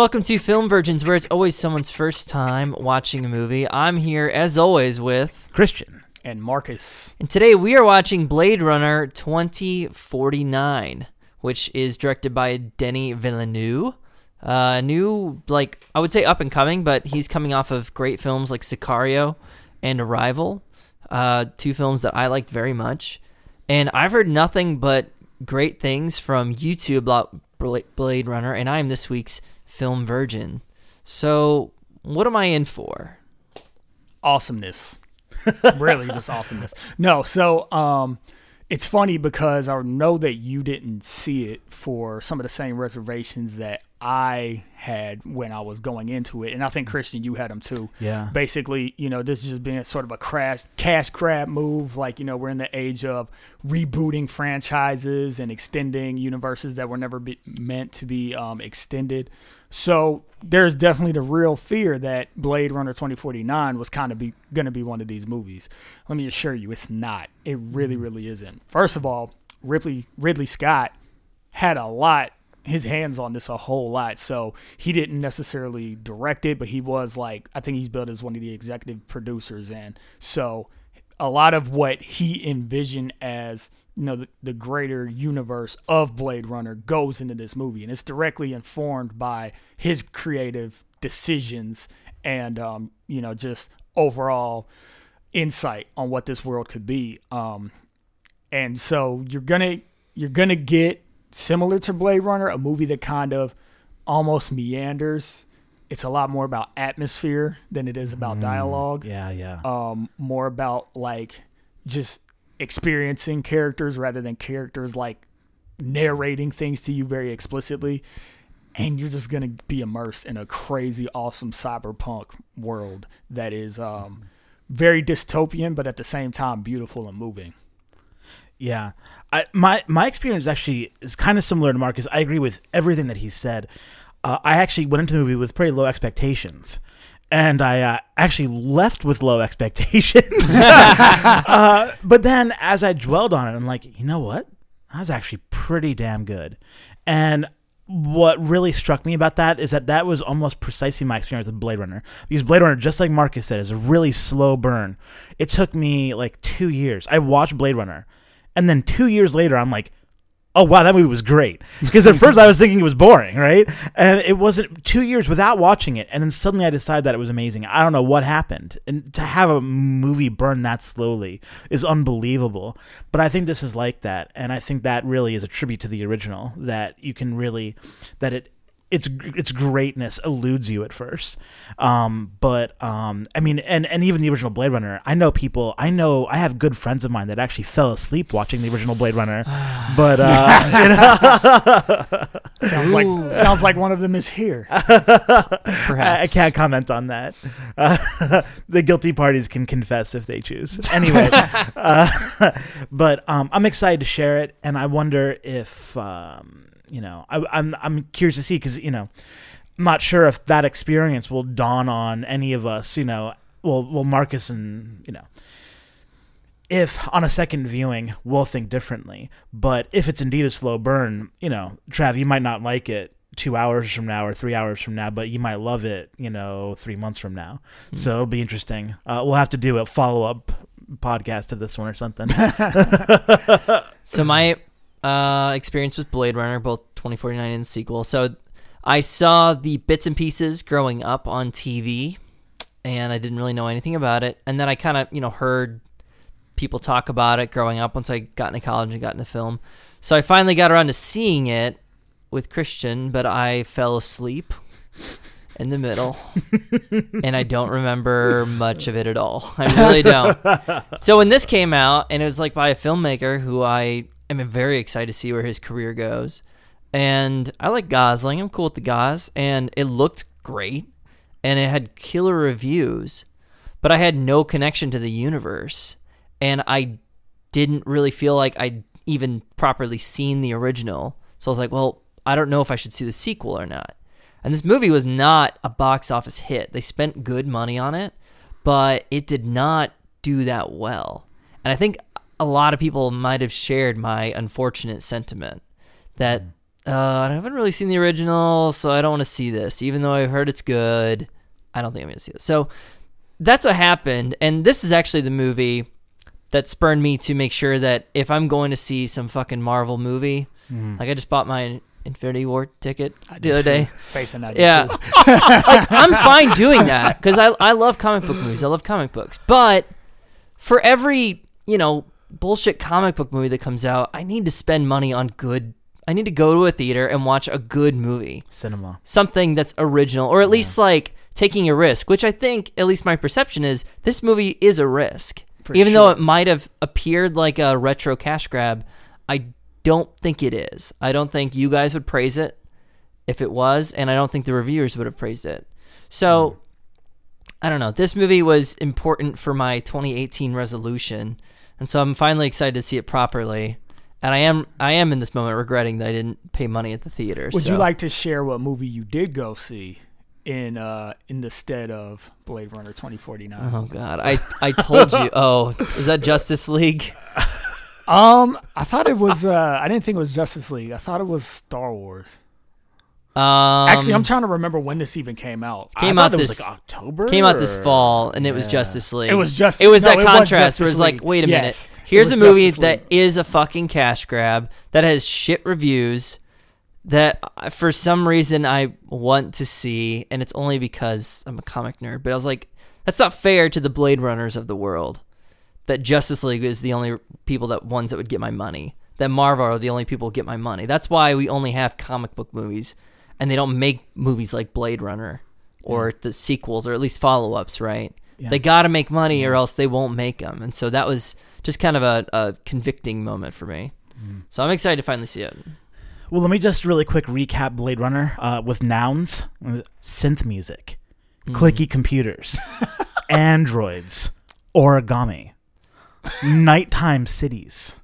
welcome to Film Virgins, where it's always someone's first time watching a movie. I'm here as always with, Christian. and Marcus. and today we are watching Blade Runner 2049, which is directed by Denis Villeneuve. Uh, new, like I would say, up and coming, but he's coming off of great films like Sicario and Arrival, uh, two films that I liked very much. And I've heard nothing but great things from YouTube about Blade Runner, and I am this week's film virgin. So, what am I in for? Awesomeness. really just awesomeness. No, so um it's funny because I know that you didn't see it for some of the same reservations that I had when I was going into it. And I think Christian you had them too. Yeah. Basically, you know, this is just being sort of a crash cash grab move. Like, you know, we're in the age of rebooting franchises and extending universes that were never be, meant to be um, extended. So there's definitely the real fear that Blade Runner 2049 was kind of be going to be one of these movies. Let me assure you, it's not. It really, mm-hmm. really isn't. First of all, Ripley Ridley Scott had a lot his hands on this a whole lot. So he didn't necessarily direct it, but he was like I think he's billed as one of the executive producers and so a lot of what he envisioned as you know the, the greater universe of Blade Runner goes into this movie and it's directly informed by his creative decisions and um, you know just overall insight on what this world could be um, and so you're gonna you're gonna get similar to Blade Runner, a movie that kind of almost meanders. It's a lot more about atmosphere than it is about dialogue. Yeah, yeah. Um, more about like just experiencing characters rather than characters like narrating things to you very explicitly. And you're just gonna be immersed in a crazy, awesome cyberpunk world that is um, very dystopian, but at the same time beautiful and moving. Yeah, I, my my experience actually is kind of similar to Marcus. I agree with everything that he said. Uh, I actually went into the movie with pretty low expectations, and I uh, actually left with low expectations. uh, but then, as I dwelled on it, I'm like, you know what? That was actually pretty damn good. And what really struck me about that is that that was almost precisely my experience with Blade Runner. Because Blade Runner, just like Marcus said, is a really slow burn. It took me like two years. I watched Blade Runner. And then two years later, I'm like, oh, wow, that movie was great. Because at first I was thinking it was boring, right? And it wasn't two years without watching it. And then suddenly I decided that it was amazing. I don't know what happened. And to have a movie burn that slowly is unbelievable. But I think this is like that. And I think that really is a tribute to the original that you can really, that it, its its greatness eludes you at first, um, but um, I mean, and and even the original Blade Runner. I know people. I know I have good friends of mine that actually fell asleep watching the original Blade Runner. but uh, know, Sounds like sounds like one of them is here. Perhaps I, I can't comment on that. Uh, the guilty parties can confess if they choose. Anyway, uh, but um, I'm excited to share it, and I wonder if um, you know, I, I'm I'm curious to see because you know, I'm not sure if that experience will dawn on any of us. You know, well, well, Marcus and you know. If on a second viewing we'll think differently, but if it's indeed a slow burn, you know, Trav, you might not like it two hours from now or three hours from now, but you might love it, you know, three months from now. So it'll be interesting. Uh, we'll have to do a follow up podcast to this one or something. So my uh, experience with Blade Runner, both 2049 and sequel. So I saw the bits and pieces growing up on TV, and I didn't really know anything about it. And then I kind of, you know, heard people talk about it growing up once I got into college and got into film. So I finally got around to seeing it with Christian, but I fell asleep in the middle, and I don't remember much of it at all. I really don't. So when this came out, and it was like by a filmmaker who I am very excited to see where his career goes, and I like Gosling. I'm cool with the Gos, and it looked great, and it had killer reviews, but I had no connection to the universe, and I didn't really feel like I'd even properly seen the original. So I was like, well, I don't know if I should see the sequel or not. And this movie was not a box office hit. They spent good money on it, but it did not do that well. And I think a lot of people might have shared my unfortunate sentiment that uh, I haven't really seen the original, so I don't want to see this. Even though I've heard it's good, I don't think I'm going to see it. So that's what happened. And this is actually the movie that spurred me to make sure that if I'm going to see some fucking Marvel movie, like I just bought my Infinity War ticket the other day. Faith in that. Yeah, like I'm fine doing that because I I love comic book movies. I love comic books, but for every you know bullshit comic book movie that comes out, I need to spend money on good. I need to go to a theater and watch a good movie, Cinema. something that's original, or at least like taking a risk. Which I think, at least my perception is, this movie is a risk. For Even though sure. it might have appeared like a retro cash grab, I don't think it is. I don't think you guys would praise it if it was, and I don't think the reviewers would have praised it. So, hmm. I don't know. This movie was important for my 2018 resolution, and so I'm finally excited to see it properly. And I am, I am in this moment regretting that I didn't pay money at the theater. Would so- you like to share what movie you did go see in uh in the stead of Blade Runner 2049? Oh God, I I told you. Oh, is that Justice League? Um, I thought it was. uh I didn't think it was Justice League. I thought it was Star Wars. Um, Actually, I'm trying to remember when this even came out. Came I out thought it was this- like October. came out this fall, and it was Yeah. Justice League. It was just. It was no, that it contrast Justice where it's like, wait a Yes, minute. Here's a movie Justice that League. is a fucking cash grab that has shit reviews that uh, for some reason I want to see, and it's only because I'm a comic nerd. But I was like, that's not fair to the Blade Runners of the world. That Justice League is the only people that ones that would get my money. That Marvel are the only people who get my money. That's why we only have comic book movies, and they don't make movies like Blade Runner or the sequels or at least follow ups, right? Yeah. They got to make money or else they won't make them. And so that was just kind of a, a convicting moment for me. So I'm excited to finally see it. Well, let me just really quick recap Blade Runner uh, with nouns: synth music, clicky computers, androids, origami, nighttime cities,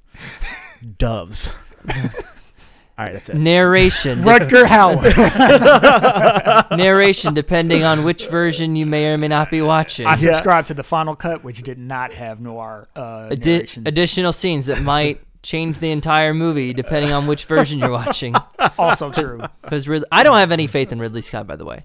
doves. All right, that's it. Narration, Rutger Hauer. narration, depending on which version you may or may not be watching. I subscribed to the final cut, which did not have noir uh, narration. additional scenes that might change the entire movie depending on which version you're watching. also true. Because Rid- I don't have any faith in Ridley Scott, by the way.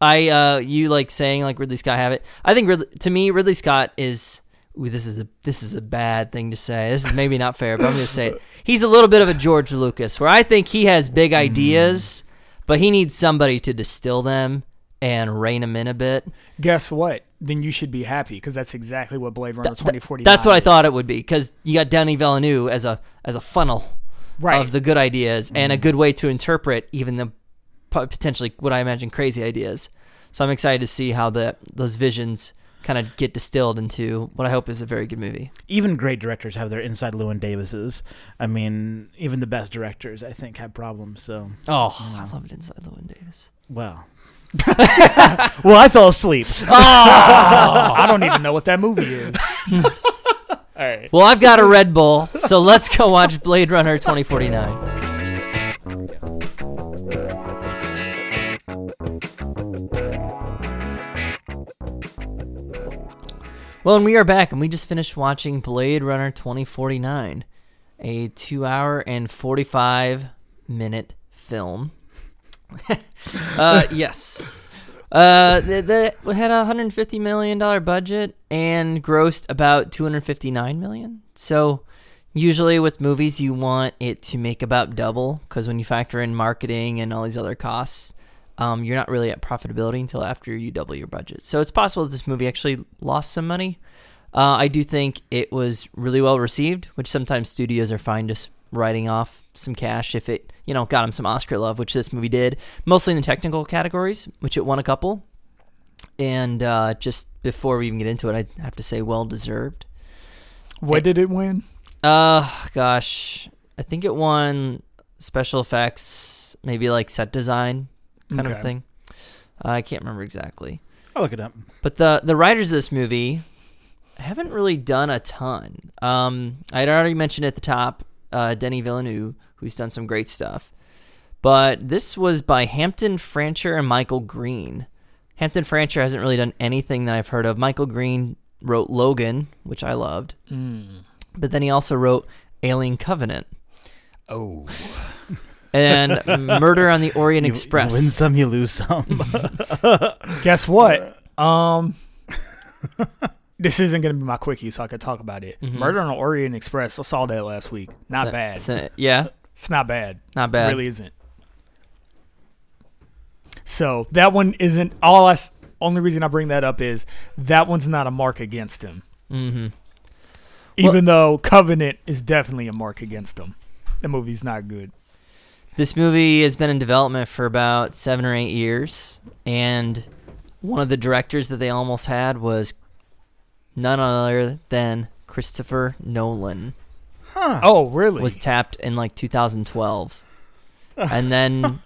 I uh, you like saying like Ridley Scott have it. I think Ridley, to me Ridley Scott is. Ooh, this is a this is a bad thing to say. This is maybe not fair, but I'm gonna say it. He's a little bit of a George Lucas, where I think he has big mm. ideas, but he needs somebody to distill them and rein them in a bit. Guess what? Then you should be happy because that's exactly what Blade Runner Th- 2049 That's what I is. thought it would be, because you got Denis Villeneuve as a as a funnel Right. of the good ideas and a mm. good way to interpret even the potentially what I imagine crazy ideas. So I'm excited to see how the those visions kind of get distilled into what I hope is a very good movie. Even great directors have their inside Llewyn Davises. I mean, even the best directors, I think, have problems. So, Oh, oh I love inside Llewyn Davis. well. well, I fell asleep. Oh. I don't even know what that movie is. All right. Well, I've got a Red Bull, so let's go watch Blade Runner 2049. Well, and we are back, and we just finished watching Blade Runner 2049, a two hour and 45 minute film. uh, yes. Uh, had a hundred fifty million dollar budget and grossed about two hundred fifty nine million. So, usually with movies, you want it to make about double because when you factor in marketing and all these other costs, um, you're not really at profitability until after you double your budget. So it's possible that this movie actually lost some money. Uh, I do think it was really well received, which sometimes studios are fine just writing off some cash if it, you know, got them some Oscar love, which this movie did, mostly in the technical categories, which it won a couple. And uh, just before we even get into it, I have to say, well deserved. What did it win? Uh, gosh, I think it won special effects, maybe like set design kind of thing. Uh, I can't remember exactly. I'll look it up. But the the writers of this movie haven't really done a ton. Um, I'd already mentioned at the top uh, Denis Villeneuve, who's done some great stuff. But this was by Hampton Fancher and Michael Green. Hampton Fancher hasn't really done anything that I've heard of. Michael Green wrote Logan, which I loved. But then he also wrote Alien Covenant Oh, and Murder on the Orient You- Express. You win some, you lose some. guess what? Um, this isn't gonna be my quickie, so I could talk about it. Mhm. Murder on the Orient Express. I saw that last week. Not bad. So- yeah, It's not bad. not bad. Really isn't. So that one isn't. All I. s- Only reason I bring that up is that one's not a mark against him. Mm-hmm. Even though Covenant is definitely a mark against him. The movie's not good. This movie has been in development for about seven or eight years, and one of the directors that they almost had was none other than Christopher Nolan. Huh. Oh, really? Was tapped in like 2012, and then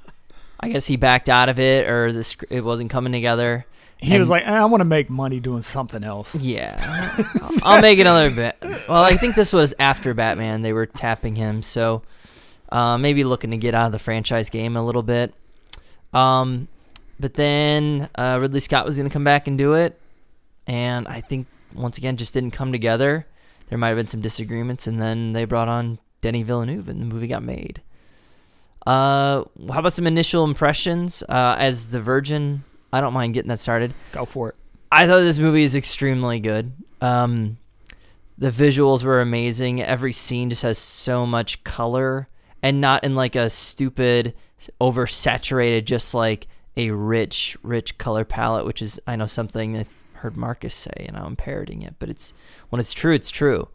I guess he backed out of it, or the sc- it wasn't coming together. he was like, eh, I want to make money doing something else. Yeah, I'll- I'll make another bit. Well, I think this was after Batman. They were tapping him, so uh, maybe looking to get out of the franchise game a little bit. Um, but then uh, Ridley Scott was going to come back and do it, and I think once again just didn't come together. There might have been some disagreements, and then they brought on Denis Villeneuve, and the movie got made. Uh, how about some initial impressions? Uh, as the Virgin, I don't mind getting that started. Go for it. I thought this movie is extremely good. Um, the visuals were amazing. Every scene just has so much color, and not in like a stupid, oversaturated, just like a rich, rich color palette, which is I know something I've heard Marcus say, and I'm parroting it, but it's when it's true, it's true.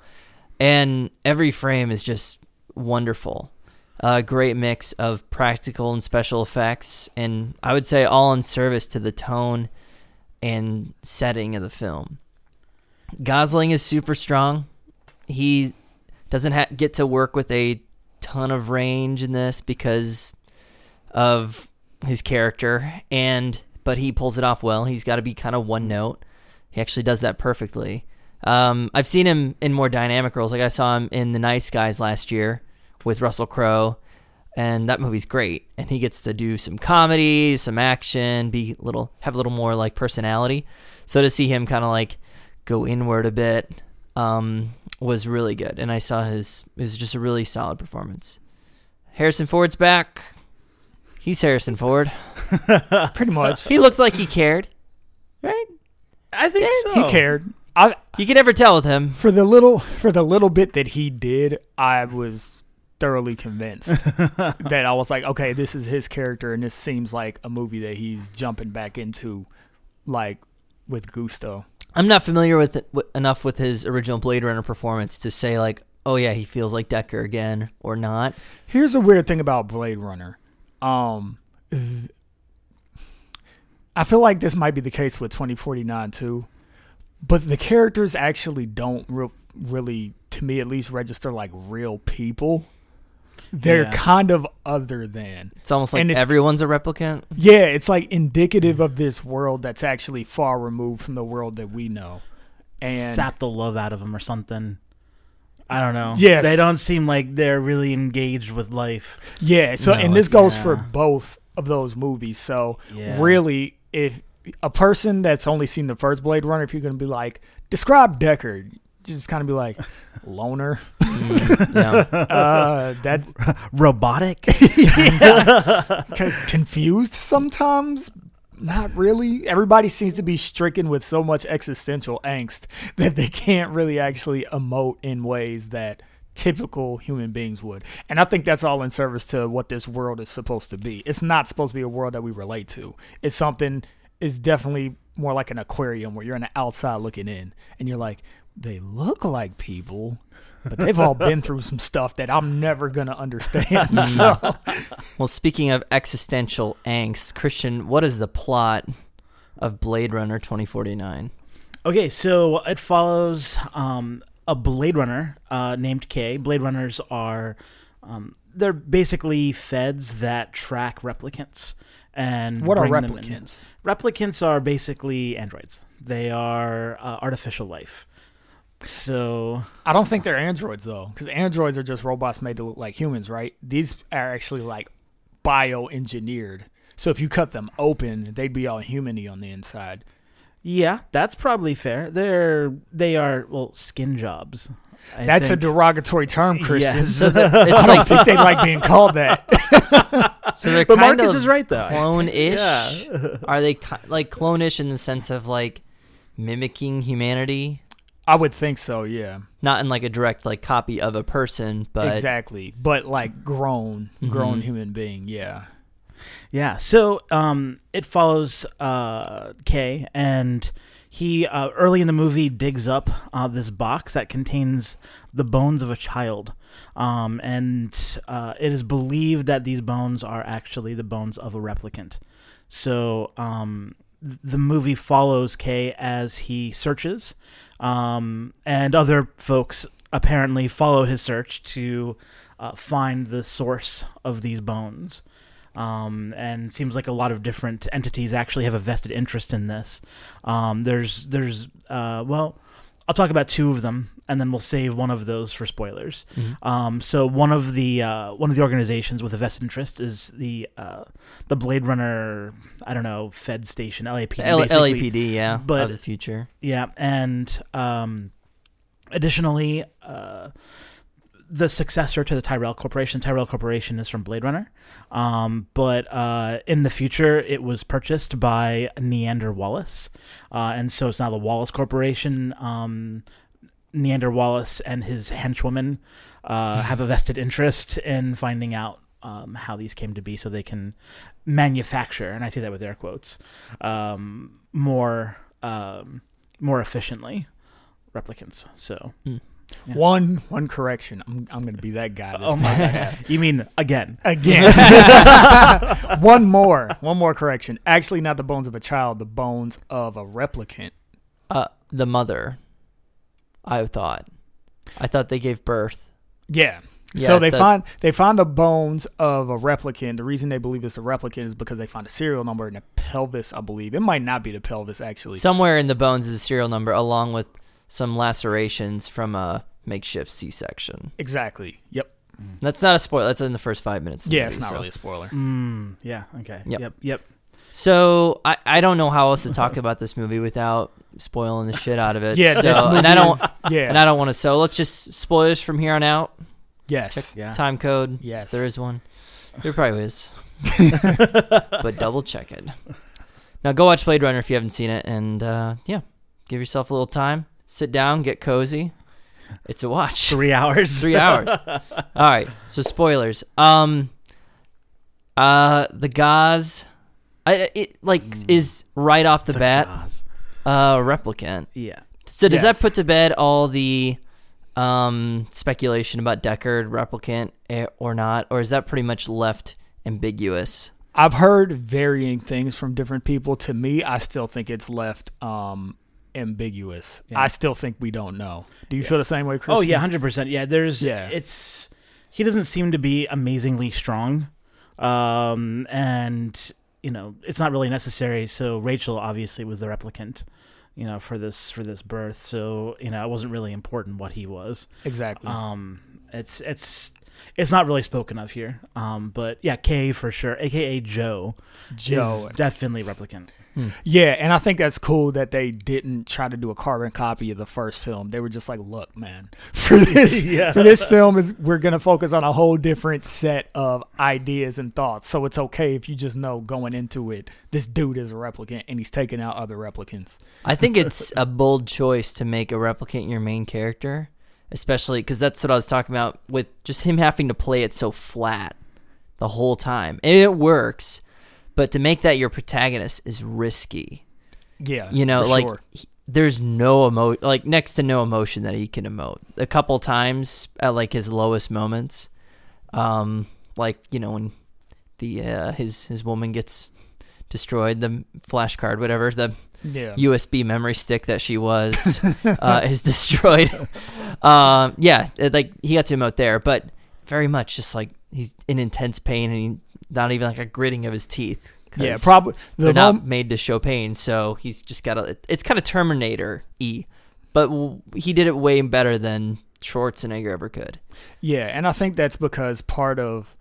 And every frame is just wonderful. A great mix of practical and special effects, and I would say all in service to the tone and setting of the film. Gosling is super strong. He doesn't ha- get to work with a ton of range in this because of his character, and but he pulls it off well. He's got to be kind of one note. He actually does that perfectly. Um, I've seen him in more dynamic roles. Like I saw him in The Nice Guys last year with Russell Crowe, and that movie's great. And he gets to do some comedy, some action, be a little, have a little more like personality. So to see him kind of like go inward a bit um, was really good. And I saw his it was just a really solid performance. Harrison Ford's back. He's Harrison Ford. Pretty much. He looks like he cared, right? I think Yeah, so. He cared. I You can never tell with him. for the little for the little bit that he did, I was thoroughly convinced that I was like, okay, this is his character, and this seems like a movie that he's jumping back into, like with gusto. I'm not familiar with it, w- enough with his original Blade Runner performance to say like, oh yeah, he feels like Deckard again or not. Here's a weird thing about Blade Runner. Um, th- I feel like this might be the case with 2049 too, but the characters actually don't real, really, to me at least, register like real people. They're Yeah. kind of other than. It's almost like And it's- everyone's a replicant. Yeah, it's like indicative of this world that's actually far removed from the world that we know. And sap the love out of them or something. I don't know. Yes. they don't seem like they're really engaged with life. yeah, so No, and this it's- goes for both of those movies. So Yeah. really, if a person that's only seen the first Blade Runner, if you're gonna be like, describe Deckard, just kind of be like, loner. yeah. Uh, that's Robotic. con- confused sometimes. Not really. Everybody seems to be stricken with so much existential angst that they can't really actually emote in ways that typical human beings would. And I think that's all in service to what this world is supposed to be. It's not supposed to be a world that we relate to. It's something it's definitely more like an aquarium where you're on the outside looking in and you're like, they look like people, but they've all been through some stuff that I'm never gonna understand. so Well, speaking of existential angst, Christian, what is the plot of Blade Runner 2049? Okay, so it follows um, a Blade Runner uh, named K. Blade Runners are um, they're basically feds that track replicants and what are bring them in. replicants? Replicants are basically androids. They are uh, artificial life. So I don't think they're androids though, because androids are just robots made to look like humans, right? These are actually like bioengineered. So if you cut them open, they'd be all humany on the inside. yeah, that's probably fair. They're they are well skin jobs. I That's a derogatory term, Christian. Yes. So the, it's I don't like think they like being called that. so they're But kind Marcus of is right though. clone-ish. Yeah. Are they like clone-ish in the sense of like mimicking humanity? I would think so, yeah. Not in like a direct like copy of a person, but exactly. But like grown, grown Mhm. human being, yeah. Yeah. So um, it follows uh, Kay, and he uh, early in the movie digs up uh, this box that contains the bones of a child, um, and uh, it is believed that these bones are actually the bones of a replicant. So um, th- the movie follows Kay as he searches, um, and other folks apparently follow his search to uh, find the source of these bones um, and seems like a lot of different entities actually have a vested interest in this. Um, there's there's uh, well, I'll talk about two of them, and then we'll save one of those for spoilers. Mhm. Um, so one of the uh, one of the organizations with a vested interest is the uh, the Blade Runner. I don't know Fed Station LAPD. L- LAPD, yeah, but- of the future. Yeah, and um, additionally, uh, the successor to the Tyrell Corporation. Tyrell Corporation is from Blade Runner, um, but uh, in the future, it was purchased by Niander Wallace, uh, and so it's now the Wallace Corporation. Um, Niander Wallace and his henchwoman uh, have a vested interest in finding out um, how these came to be, so they can manufacture, and I say that with air quotes, um, more um, more efficiently replicants. So, Yeah. One one correction. I'm I'm gonna be that guy. This oh my podcast. god, you mean again? Again. one more. One more correction. Actually not the bones of a child, the bones of a replicant. Uh, the mother. I thought. I thought they gave birth. Yeah. Yeah, so they the- find they find the bones of a replicant. The reason they believe it's a replicant is because they find a serial number in the pelvis, I believe. It might not be the pelvis actually. Somewhere in the bones is a serial number, along with some lacerations from a makeshift C-section. exactly. Yep. That's not a spoiler. That's in the first five minutes. Of the Yeah, movie, it's not so. really a spoiler. Mm, yeah. Okay. Yep. Yep. Yep. So I, I don't know how else to talk about this movie without spoiling the shit out of it. Yeah, so, this movie and I don't is- yeah. and I don't want to. So let's just spoilers from here on out. yes. Yeah. Time code. Yes. There is one. There probably is. but double check it. Now go watch Blade Runner if you haven't seen it, and uh, yeah, give yourself a little time. Sit down, get cozy. It's a watch. Three hours. Three hours. All right. So spoilers. Um. Uh, the gauze, I it like is right off the, The bat gauze. uh replicant. Yeah. So does Yes. that put to bed all the um speculation about Deckard replicant eh, or not, or is that pretty much left ambiguous? I've heard varying things from different people. To me, I still think it's left um, ambiguous. Yeah. I still think we don't know. Do you feel the same way, Chris? Oh yeah, hundred percent. Yeah, there's. Yeah. It's he doesn't seem to be amazingly strong, um, and you know it's not really necessary. So Rachel obviously was the replicant, you know, for this for this birth. So you know it wasn't really important what he was. exactly. Um, it's it's it's not really spoken of here. Um, but yeah, K for sure, aka Joe, Joe. is definitely replicant. Yeah, and I think that's cool that they didn't try to do a carbon copy of the first film. They were just like, "Look, man, for this Yeah. for this film is we're gonna focus on a whole different set of ideas and thoughts. So it's okay if you just know going into it, this dude is a replicant and he's taking out other replicants. I think it's a bold choice to make a replicant your main character, especially because that's what I was talking about with just him having to play it so flat the whole time. And it works, but to make that your protagonist is risky. Yeah, You know, like sure. he- there's no emo, like next to no emotion that he can emote. A couple times at like his lowest moments, um, like you know when the uh, his his woman gets destroyed, the flash card, whatever the yeah, USB memory stick that she was uh, is destroyed. um, yeah, it, like he got to emote there, but very much just like he's in intense pain and he, not even like a gritting of his teeth. yeah. Probably They're the not made to show pain, so he's just got a. It's kind of Terminator e, but w- he did it way better than Schwarzenegger ever could. Yeah, and I think that's because part of,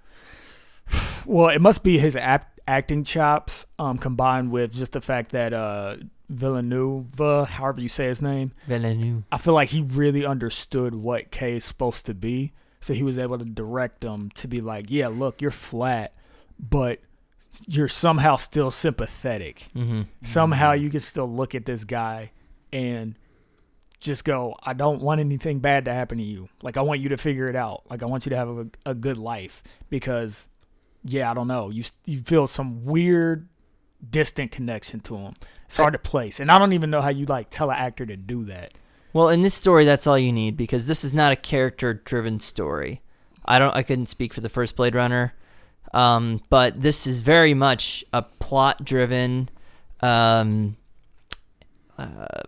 well, it must be his ap- acting chops um, combined with just the fact that uh, Villeneuve, however you say his name, Villeneuve. I feel like he really understood what K is supposed to be. So he was able to direct them to be like, yeah, look, you're flat, but you're somehow still sympathetic. Mm-hmm. Somehow you can still look at this guy and just go, I don't want anything bad to happen to you. Like, I want you to figure it out. Like, I want you to have a, a good life because, yeah, I don't know. You, you feel some weird, distant connection to him. It's hard to place. And I don't even know how you, like, tell an actor to do that. Well, in this story, that's all you need because this is not a character-driven story. I don't. I couldn't speak for the first Blade Runner, um, but this is very much a plot-driven, um, uh,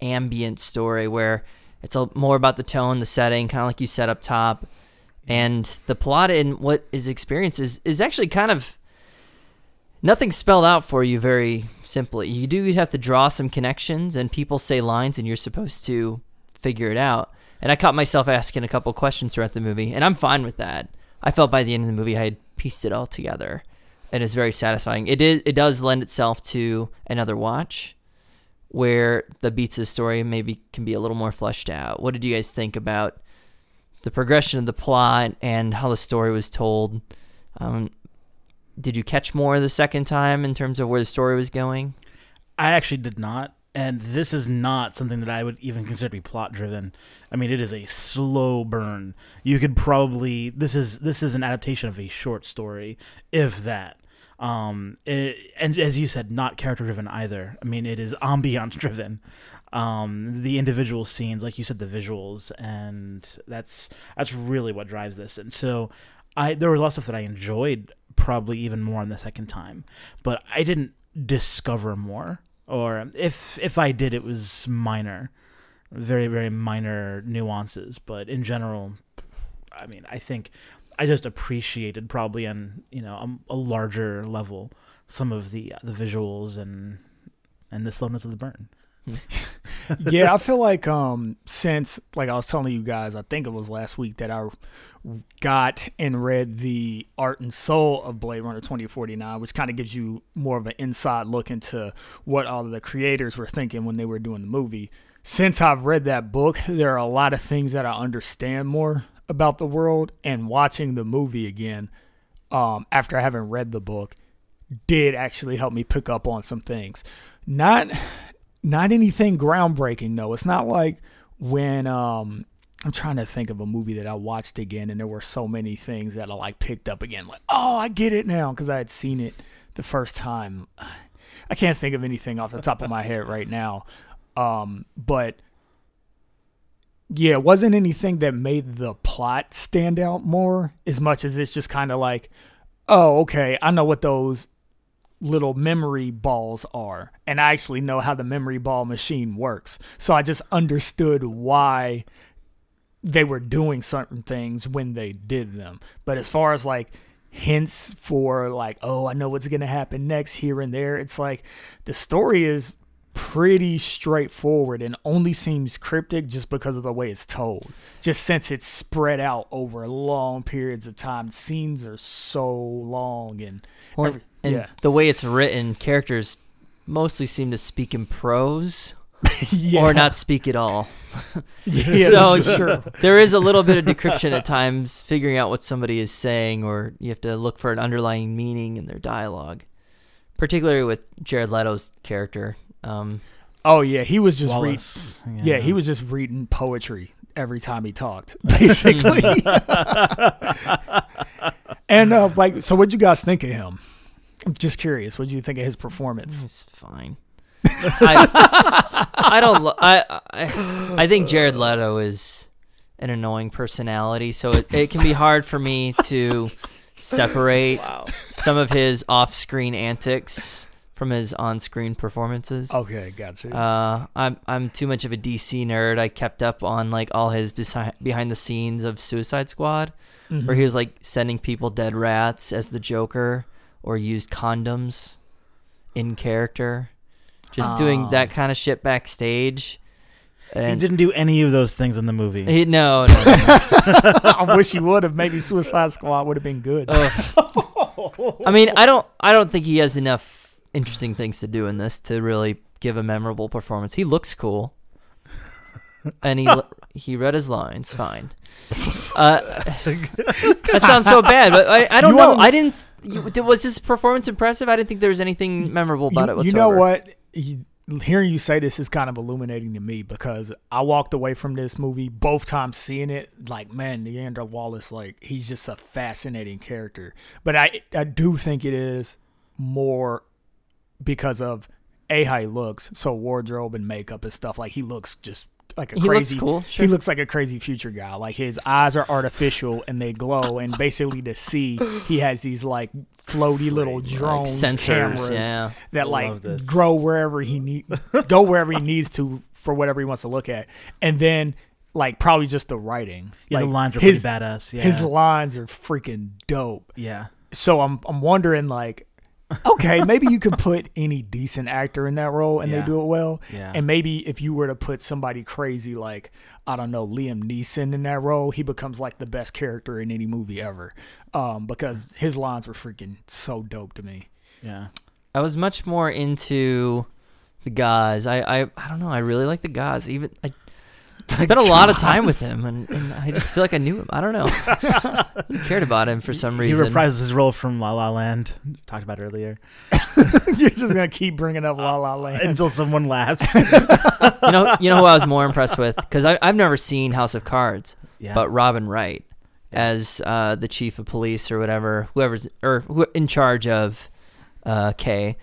ambient story where it's a, more about the tone, the setting, kind of like you said up top, and the plot and what is experienced is is actually kind of nothing spelled out for you very simply. You do have to draw some connections, and people say lines, and you're supposed to figure it out. And I caught myself asking a couple questions throughout the movie, and I'm fine with that. I felt by the end of the movie I had pieced it all together, and it's very satisfying. It is. It does lend itself to another watch, where the beats of the story maybe can be a little more fleshed out. What did you guys think about the progression of the plot and how the story was told? Um, did you catch more the second time in terms of where the story was going? I actually did not. And this is not something that I would even consider to be plot driven. I mean, it is a slow burn. You could probably this is this is an adaptation of a short story, if that. Um, it, and as you said, not character driven either. I mean, it is ambiance driven. Um, the individual scenes, like you said, the visuals, and that's that's really what drives this. And so, I there was a lot of stuff that I enjoyed probably even more on the second time, but I didn't discover more or if if I did, it was minor, very very minor nuances. But in general, I mean, I think I just appreciated probably on you know a, a larger level some of the the visuals and and the slowness of the burn. yeah, I feel like um since like I was telling you guys, I think it was last week that I got and read the art and soul of Blade Runner 2049, which kind of gives you more of an inside look into what all of the creators were thinking when they were doing the movie. Since I've read that book, there are a lot of things that I understand more about the world, and watching the movie again um, after having read the book did actually help me pick up on some things. Not not anything groundbreaking though. It's not like when um I'm trying to think of a movie that I watched again and there were so many things that I like picked up again like, "Oh, I get it now" because I had seen it the first time. I can't think of anything off the top of my head right now. Um but yeah, it wasn't anything that made the plot stand out more as much as it's just kind of like, oh, okay, I know what those little memory balls are. And I actually know how the memory ball machine works. So I just understood why they were doing certain things when they did them. But as far as like hints for like, oh, I know what's going to happen next here and there, it's like the story is pretty straightforward and only seems cryptic just because of the way it's told. Just since it's spread out over long periods of time, scenes are so long and Well, every- and yeah. the way it's written, characters mostly seem to speak in prose yeah. or not speak at all. Yeah, so this is true. there is a little bit of decryption at times, figuring out what somebody is saying, or you have to look for an underlying meaning in their dialogue. Particularly with Jared Leto's character. Um, Oh yeah, he was just reading. Wallace. Yeah, he was just reading poetry every time he talked, basically. and uh, like, so what'd you guys think of him? I'm just curious. What'd you think of his performance? It's fine. I, I don't. lo- I, I I think Jared Leto is an annoying personality, so it, it can be hard for me to separate some of his off-screen antics from his on-screen performances. Okay, gotcha. Uh, I'm I'm too much of a DC nerd. I kept up on like all his besi- behind the scenes of Suicide Squad, Mm-hmm. where he was like sending people dead rats as the Joker, or used condoms in character, just doing Oh. that kind of shit backstage. He didn't do any of those things in the movie. he, no, no, no. I wish he would have. Maybe Suicide Squad would have been good. Ugh. I mean, I don't, I don't think he has enough interesting things to do in this to really give a memorable performance. He looks cool, and he he read his lines fine. Uh, that sounds so bad, but I, I don't You know. wanna- I didn't. You, was his performance impressive? I didn't think there was anything memorable about you, it you know what? Hearing you say this is kind of illuminating to me because I walked away from this movie both times seeing it like, man, Niander Wallace, like he's just a fascinating character. But I I do think it is more because of a how he looks, so wardrobe and makeup and stuff. Like he looks just like a He looks crazy. cool, sure. He looks like a crazy future guy. Like his eyes are artificial and they glow, and basically to see, he has these like floaty little drone Like sensors, cameras yeah. that like grow wherever he need go wherever he needs to for whatever he wants to look at and then like probably just the writing yeah, like the lines are his, pretty badass. Yeah. his lines are freaking dope yeah. so i'm i'm wondering like okay maybe you can put any decent actor in that role and Yeah. they do it well Yeah. and maybe if you were to put somebody crazy like i don't know liam neeson in that role he becomes like the best character in any movie ever um because his lines were freaking so dope to me Yeah. I was much more into the guys. I, I, I don't know. I really like the guys. Even I spent a lot of time with him, and, and I just feel like I knew him. I don't know. Cared about him for some reason. He reprises his role from La La Land, talked about earlier, you're just gonna keep bringing up la la land until someone laughs. you know, you know who I was more impressed with because I've never seen House of Cards, Yeah. but Robin Wright Yeah. as uh, the chief of police or whatever, whoever's or who, in charge of uh, Kay.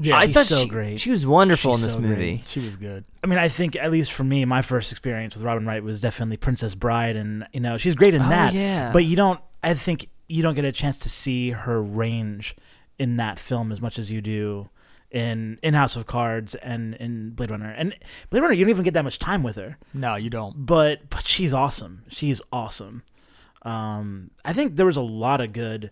Yeah, I she's thought so she, great. she was wonderful She's in this so great. movie. she was good. I mean, I think at least for me, my first experience with Robin Wright was definitely Princess Bride, and you know she's great in Oh, that. yeah. But you don't. I think you don't get a chance to see her range in that film as much as you do in in House of Cards and in Blade Runner. And Blade Runner, you don't even get that much time with her. No, you don't. But but she's awesome. She's awesome. Um, I think there was a lot of good.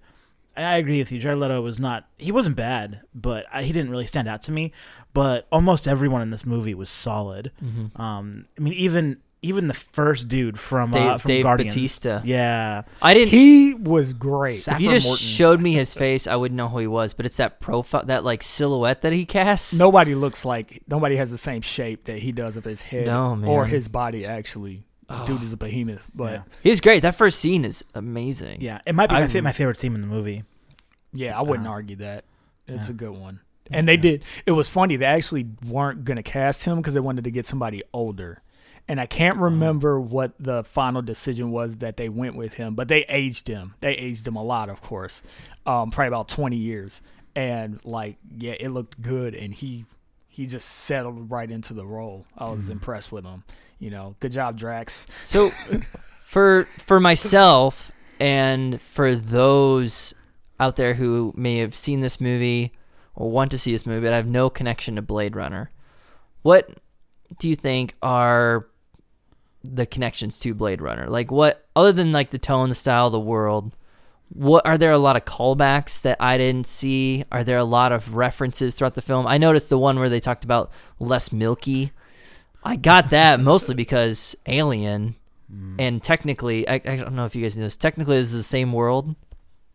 I I agree with you. Jared Leto was not. He wasn't bad, but I, he didn't really stand out to me. But almost everyone in this movie was solid. Mhm. Um, I mean, even even the first dude from Dave, uh, from Dave Guardians. Bautista. Yeah, I didn't. He was great. Sa- if you just Morton. showed me his face, I wouldn't know who he was. But it's that profile, that like silhouette that he casts. Nobody looks like nobody has the same shape that he does of his head No, man. or his body. Actually, Oh. dude is a behemoth. But Yeah. he was great. That first scene is amazing. yeah. It might be my, fa- my favorite scene in the movie. yeah, I wouldn't Uh, argue that. It's yeah. a good one. And they did. It was funny. They actually weren't gonna cast him because they wanted to get somebody older. And I Uh-huh. can't remember what the final decision was that they went with him, but they aged him. They aged him a lot, of course, um, probably about twenty years. And like, yeah, it looked good, and he he just settled right into the role. I was Mhm. impressed with him. You know, good job, Drax. So for for myself and for those out there who may have seen this movie or want to see this movie but I have no connection to Blade Runner, what do you think are the connections to Blade Runner? Like what other than like the tone, the style, the world, what are there a lot of callbacks that I didn't see? Are there a lot of references throughout the film? I noticed the one where they talked about less milky. I got that mostly because Alien, and technically, I, I don't know if you guys know this. Technically, this is the same world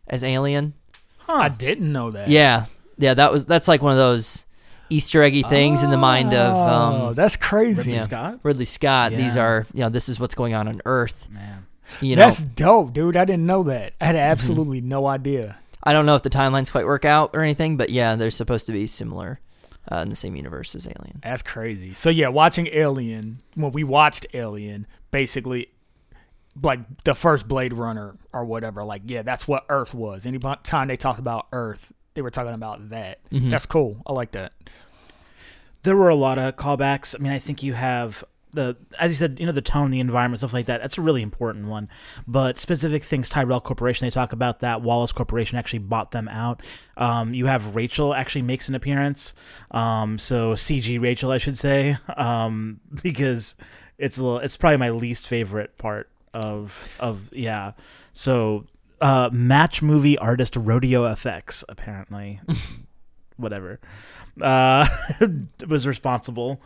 as Alien. Huh, I didn't know that. Yeah, yeah. That was that's like one of those Easter eggy things in the mind of Oh, um, that's crazy. Ridley Yeah. Scott. Ridley Scott. These are you know this is what's going on on Earth. Man, You know, That's dope, dude. I didn't know that. I had Mm-hmm. absolutely no idea. I don't know if the timelines quite work out or anything, but yeah, they're supposed to be similar uh, in the same universe as Alien. That's crazy. So yeah, watching Alien, when we watched Alien, basically like the first Blade Runner or whatever, like yeah, that's what Earth was. Any time they talked about Earth, they were talking about that. Mhm. That's cool. I like that. there were a lot of callbacks. I mean, I think you have the, as you said, you know, the tone, the environment, stuff like that. That's a really important one. But specific things, Tyrell Corporation, they talk about that. Wallace Corporation actually bought them out. Um, you have Rachel actually makes an appearance. Um, so CG Rachel, I should say, um, because it's a little, it's probably my least favorite part of of yeah. So uh, match movie artist Rodeo FX apparently, whatever, uh, was responsible.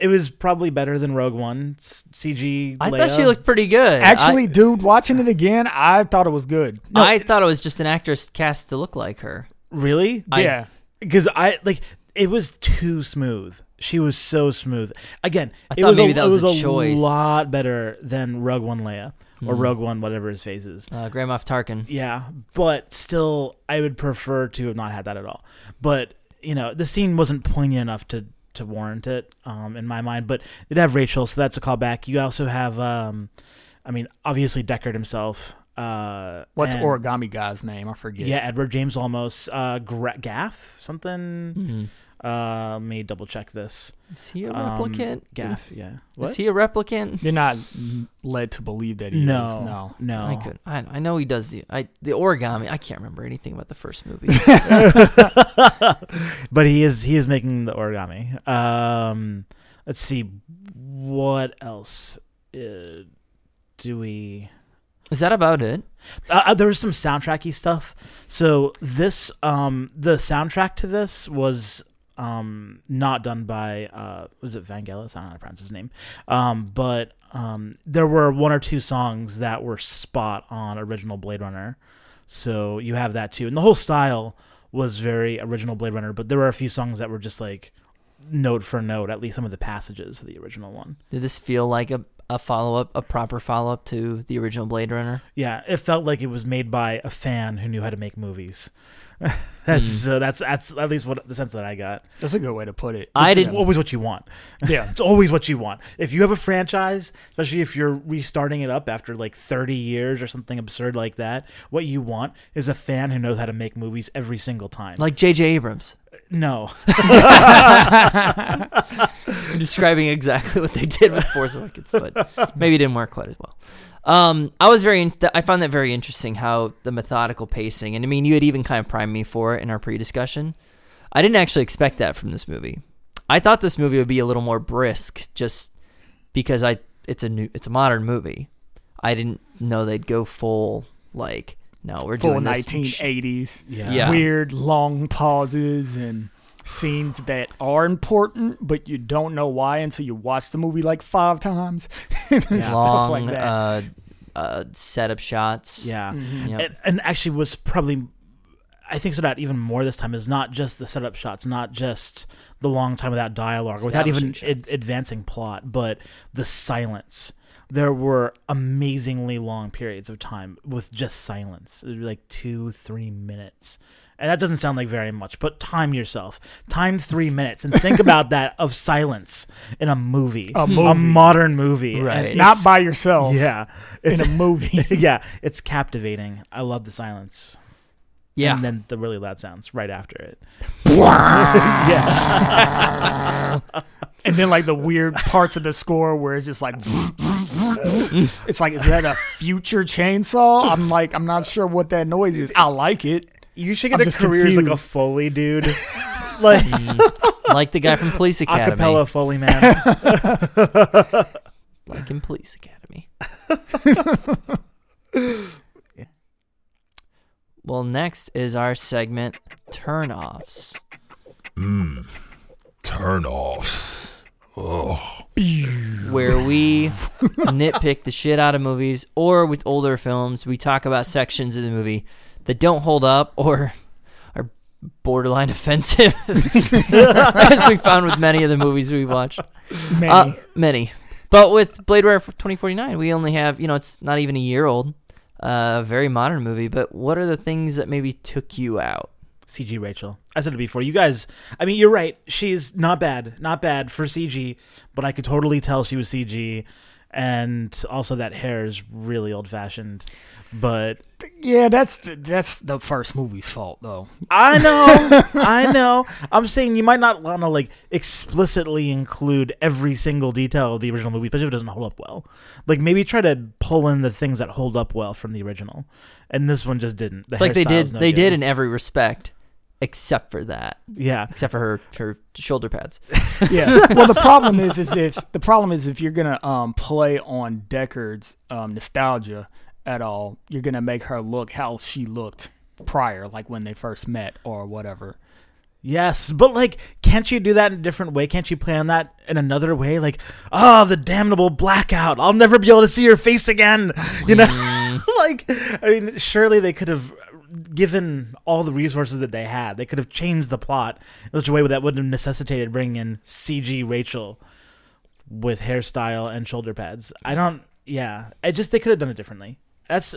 It was probably better than Rogue One s- CG. I Leia. thought she looked pretty good. Actually, I, dude, watching it again, I thought it was good. I thought it was just an actress cast to look like her. really I- yeah. because I like it was too smooth. She was so smooth. Again, I it was maybe a, that it was was a choice. lot better than Rogue One Leia or Hmm. Rogue One whatever his face is. Uh, Grand Moff Tarkin. Yeah, but still, I would prefer to have not had that at all. But you know, the scene wasn't poignant enough to to warrant it um, in my mind. But it have Rachel, so that's a callback. You also have, um, I mean, obviously Deckard himself. Uh, What's and- origami guy's name? I forget. Yeah, Edward James Olmos. Uh, Gra- Gaff something. Hmm. Uh, let me double check this. Is he a Um, replicant? Gaff, yeah. Is he a replicant? You're not led to believe that he no, is. No. no. I could. I, I know he does the I the origami. I can't remember anything about the first movie. but he is he is making the origami. Um, let's see what else uh, do we. Is that about it? Uh, uh, there was some soundtracky stuff. So this, um, the soundtrack to this was um not done by uh was it Vangelis? I don't know how to pronounce his name. Um, but um, there were one or two songs that were spot on original Blade Runner. So you have that too, and the whole style was very original Blade Runner. But there were a few songs that were just like note for note, at least some of the passages of the original one. Did this feel like a, a follow up, a proper follow up to the original Blade Runner? Yeah, it felt like it was made by a fan who knew how to make movies. that's Hmm. uh, that's that's at least what the sense that I got. That's a good way to put it. I Which is didn't. always what you want. Yeah. It's always what you want. If you have a franchise, especially if you're restarting it up after like 30 years or something absurd like that, what you want is a fan who knows how to make movies every single time. Like J.J. Abrams. No, You're describing exactly what they did with Force Awakens, but maybe it didn't work quite as well. Um, I was very, in- I found that very interesting how the methodical pacing, and I mean, you had even kind of primed me for it in our pre-discussion. I didn't actually expect that from this movie. I thought this movie would be a little more brisk, just because I, it's a new, it's a modern movie. I didn't know they'd go full like, no, we're Full doing this. 1980s. yeah, Yeah. Weird long pauses and scenes that are important, but you don't know why until you watch the movie like five times. Stuff long like that. uh, uh, setup shots. yeah. Mhm. Yep. and, and actually was probably I think so that even more this time is not just the setup shots, not just the long time without dialogue, without even ad- advancing plot, but the silence. There were amazingly long periods of time with just silence, It was like two, three minutes. And that doesn't sound like very much, but time yourself. Time three minutes and think about that of silence in a movie, A movie. modern movie, And Right. it's- Not by yourself yeah, in it's a movie. yeah, it's captivating. I love the silence. yeah. And then the really loud sounds right after it. yeah. and then like the weird parts of the score where it's just like it's like is that a future chainsaw i'm like i'm not sure what that noise is i like it You should I'm get a just career as like a. Foley dude. like mm. like the guy from Police Academy. acapella Foley man. Like in Police Academy. yeah. well, next is our segment Turnoffs. Mmm. Turn offs. Oh. where we nitpick the shit out of movies, or with older films, we talk about sections of the movie that don't hold up or are borderline offensive, as we found with many of the movies we watched. many Uh, many. But with Blade Runner 2049, we only have, you know, it's not even a year old. Uh, very modern movie, but what are the things that maybe took you out? CG Rachel. I said it before. You guys, I mean, you're right. She's not bad. Not bad for CG, but I could totally tell she was CG. And also, that hair is really old fashioned. But yeah that's that's the first movie's fault though I know, I know. I'm saying you might not want to like explicitly include every single detail of the original movie, especially if it doesn't hold up well. Like maybe try to pull in the things that hold up well from the original, and this one just didn't. The It's like they did, no they good. did in every respect, except for that, yeah. except for her, her shoulder pads. yeah well the problem is is if the problem is if you're gonna um play on deckard's um nostalgia at all you're gonna make her look how she looked prior like when they first met or whatever Yes, but like, can't you do that in a different way? Can't you plan that in another way? Like, oh, the damnable blackout. I'll never be able to see your face again. You know, like, I mean, surely they could have given all the resources that they had. They could have changed the plot in such a way that would have necessitated bringing in CG Rachel with hairstyle and shoulder pads. I don't. Yeah, I just they could have done it differently. That's,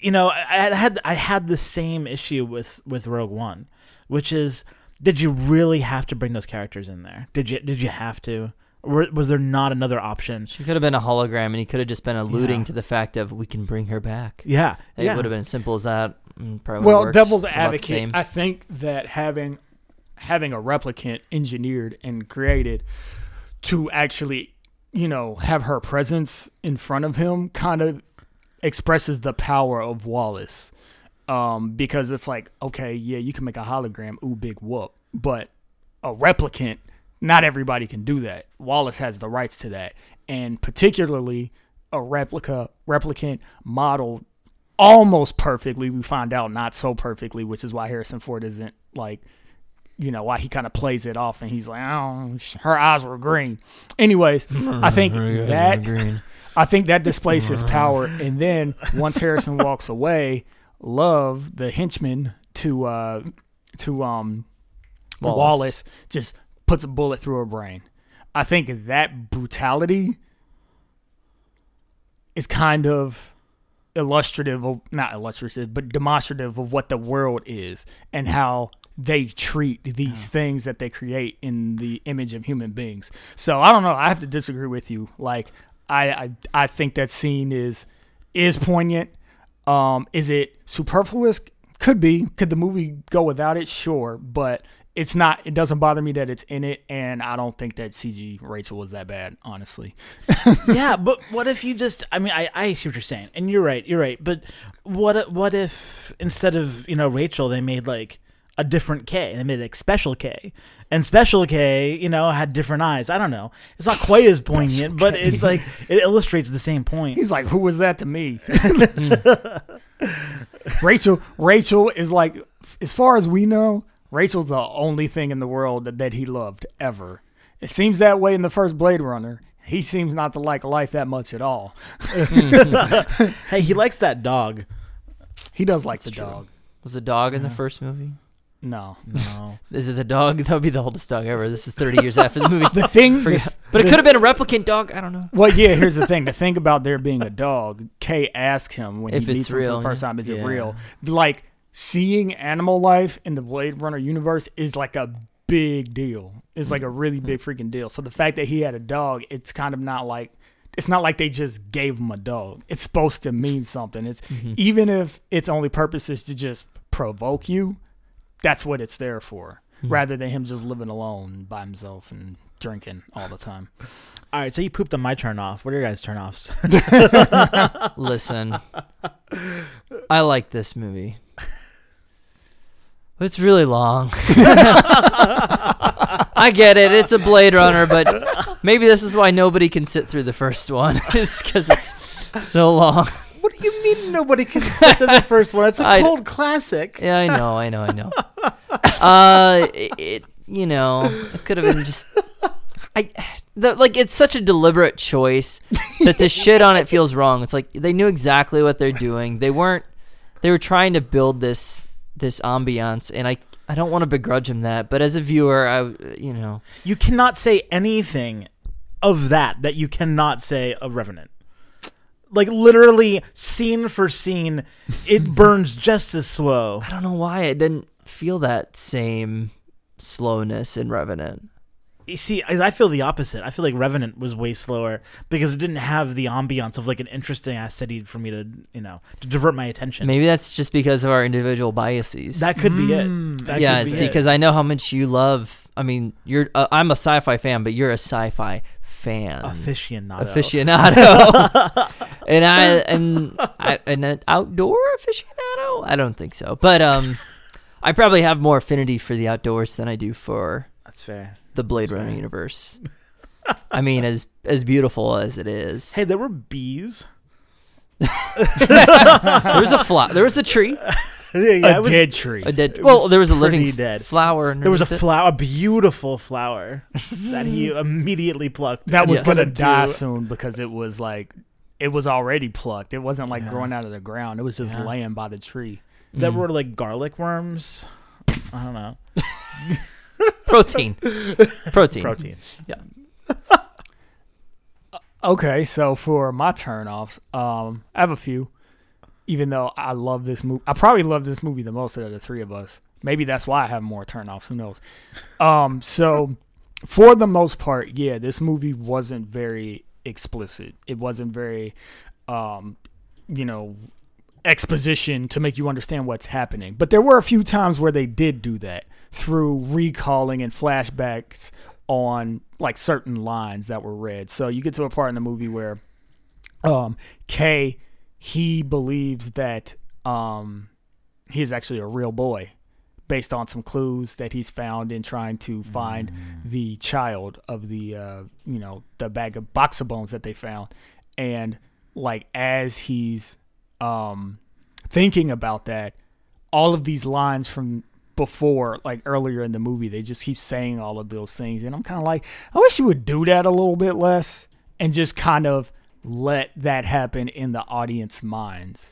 you know, I, I had I had the same issue with with Rogue One which is did you really have to bring those characters in there? Did you did you have to? Or was there not another option? She could have been a hologram, and he could have just been alluding Yeah. to the fact of we can bring her back. Yeah, It yeah. would have been as simple as that. And Probably well, devil's advocate. I think that having having a replicant engineered and created to actually, you know, have her presence in front of him kind of expresses the power of Wallace. Um, because it's like, okay, yeah, you can make a hologram, ooh, big whoop, but a replicant, not everybody can do that. Wallace has the rights to that, and particularly a replica replicant modeled almost perfectly. We find out not so perfectly, which is why Harrison Ford isn't like, you know, why he kind of plays it off and he's like, oh, her eyes were green. Anyways, I think that Green. I think that displays his power. And then once Harrison walks away, Love, the henchman to uh to um Wallace. Wallace. just puts a bullet through her brain. I think that brutality is kind of illustrative of not illustrative, but demonstrative of what the world is and how they treat these things that they create in the image of human beings. So I don't know. I have to disagree with you. Like I I, I think that scene is is poignant. Um, is it superfluous? Could be. Could the movie go without it? Sure, but it's not. It doesn't bother me that it's in it, and I don't think that CG Rachel was that bad. Honestly, yeah, but what if you just? I mean, I, I see what you're saying, and you're right. You're right. But what if- what if instead of you know Rachel, they made like a different K? They made like Special K, and Special K, you know, had different eyes. I don't know. It's not quite as poignant, but it like it illustrates the same point. he's like, "Who was that to me?" Rachel. Rachel is like, as far as we know, Rachel's the only thing in the world that, that he loved ever. It seems that way in the first Blade Runner. He seems not to like life that much at all. Hmm. Hey, he likes that dog. He does like That's the true. dog. Was the dog in the first movie? No. No. Is it the dog? That would be the oldest dog ever. This is 30 years after the movie. The thing, Forget- but it could have been a replicant dog. I don't know. Well, yeah. Here's the thing: the thing about there being a dog, Kay asked him when If he it's meets him for the first yeah. time, "Is it real?" Like seeing animal life in the Blade Runner universe is like a big deal. It's like a really big freaking deal. So the fact that he had a dog, it's kind of not like it's not like they just gave him a dog. It's supposed to mean something. It's Mm-hmm. even if its only purpose is to just provoke you, that's what it's there for. Hmm. Rather than him just living alone by himself and drinking all the time. All right, so you pooped on my turn off. What are your guys' turn offs? Listen, I like this movie. But It's really long. I get it. It's a Blade Runner, but maybe this is why nobody can sit through the first one. is because it's so long. what do you mean nobody can sit through the first one? It's a I- cold classic. Yeah, I know, I know, I know. Uh, it, it you know, it could have been just. I, the, like it's such a deliberate choice that to shit on it feels wrong. It's like they knew exactly what they're doing. They weren't. They were trying to build this this ambiance, and I I don't want to begrudge him that. But as a viewer, I you know You cannot say anything of that that you cannot say of Revenant. Like literally scene for scene, it burns just as slow. I don't know why it didn't feel that same slowness in Revenant. You see, I I feel the opposite. I feel like Revenant was way slower because it didn't have the ambiance of like an interesting ass city for me to, you know, to divert my attention. Maybe that's just because of our individual biases. That could be Mm. it. That yeah, be see, because I know how much you love. I mean, you're. Uh, I'm a sci-fi fan, but you're a sci-fi fan, aficionado. aficionado, and I and I, and an outdoor aficionado. I don't think so, but um, I probably have more affinity for the outdoors than I do for That's fair. The Blade That's Runner fair. universe. I mean, as as beautiful as it is, Hey, there were bees. there was a fly, there was a tree. yeah, a was- dead tree. A dead. It Well, there was a pretty living dead. flower. There was a flower, a beautiful flower that he immediately plucked. that and was Yes. gonna die soon because it was like it was already plucked. It wasn't like Yeah. growing out of the ground. It was just Yeah. laying by the tree. That Mm. were like garlic worms. I don't know. protein. Protein. Protein. Yeah. Okay, so for my turnoffs, um, I have a few. Even though I love this movie, I probably love this movie the most out of the three of us. Maybe that's why I have more turnoffs. Who knows? Um, so for the most part, yeah, this movie wasn't very explicit. It wasn't very, um, you know, exposition to make you understand what's happening. But there were a few times where they did do that through recalling and flashbacks on like certain lines that were read. So you get to a part in the movie where um Kay he believes that um he is actually a real boy based on some clues that he's found in trying to find the child of the uh you know the bag of box of bones that they found and like as he's um thinking about that all of these lines from before like earlier in the movie they just keep saying all of those things and i'm kind of like i wish you would do that a little bit less and just kind of let that happen in the audience minds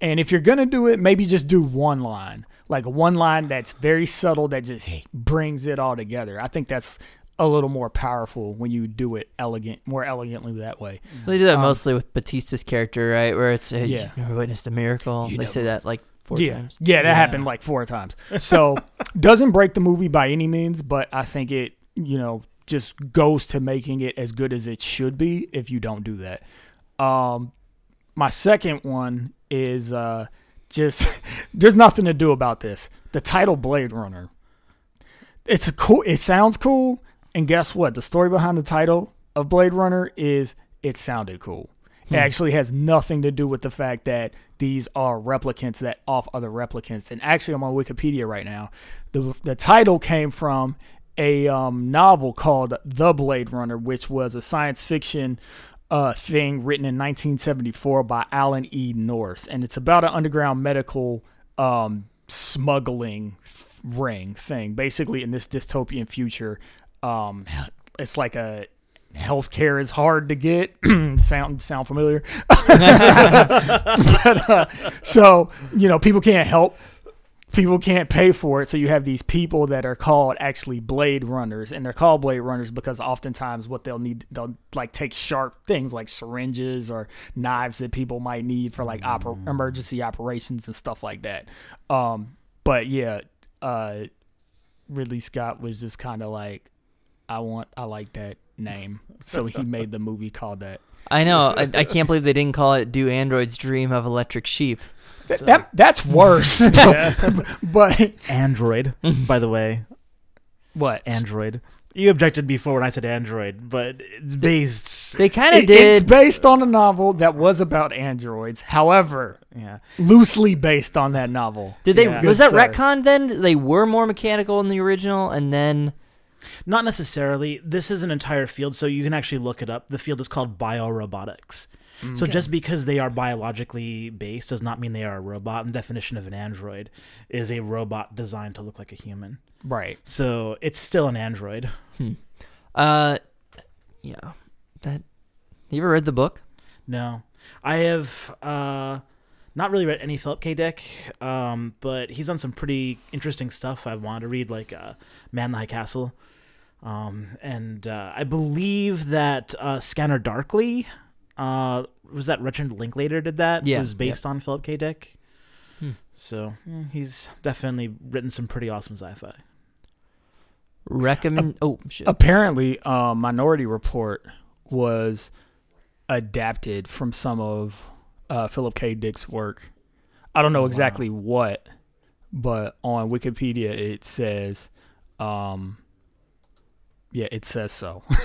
and if you're gonna do it maybe just do one line like one line that's very subtle that just brings it all together i think that's a little more powerful when you do it elegant more elegantly that way So they do that Um, mostly with Bautista's character, right? Where it's, hey, Yeah. you witnessed a miracle. You they know. say that like four yeah. times. Yeah, that Yeah. happened like four times. So doesn't break the movie by any means, but I think it, you know, just goes to making it as good as it should be if you don't do that. Um my second one is uh just there's nothing to do about this. The title Blade Runner. It's a cool it sounds cool, and guess what? The story behind the title of Blade Runner is it sounded cool. It actually has nothing to do with the fact that these are replicants that off other replicants. And actually, I'm on Wikipedia right now. The the title came from a um, novel called The Blade Runner, which was a science fiction uh, thing written in 1974 by Alan E. Nourse, and it's about an underground medical um, smuggling ring thing. Basically, in this dystopian future, um, it's like a healthcare is hard to get. sound sound familiar? but, uh, so you know, people can't help. People can't pay for it, so you have these people that are called actually blade runners, and they're called blade runners because oftentimes what they'll need, they'll like take sharp things like syringes or knives that people might need for like oper- emergency operations and stuff like that. Um, but yeah, uh, Ridley Scott was just kind of like, I want, I like that name, so he made the movie called that. I know. I, I can't believe they didn't call it "Do Androids Dream of Electric Sheep"? Th- that that's worse. but Android, by the way, what? Android. You objected before when I said Android, but it's based. They kind of It- It's based on a novel that was about androids. However, Yeah, loosely based on that novel. Did they? Yeah. Was that sir. retcon then? They were more mechanical in the original, and then not necessarily. This is an entire field, so you can actually look it up. The field is called biorobotics. So just because they are biologically based does not mean they are a robot. And the definition of an android is a robot designed to look like a human. Right. So it's still an android. uh, yeah. That you ever read the book? No, I have uh, not really read any Philip K. Dick, um, but he's done some pretty interesting stuff. I wanted to read, like uh, Man in the High Castle, um, and uh, I believe that uh, Scanner Darkly uh, was that Richard Linklater did that. Yeah, was based on Philip K. Dick. Hmm. So yeah, he's definitely written some pretty awesome sci-fi. Recommend. oh shit. Apparently, um, Minority Report was adapted from some of uh, Philip K. Dick's work. I don't know Oh, wow. exactly what, but on Wikipedia it says, um, yeah, it says so.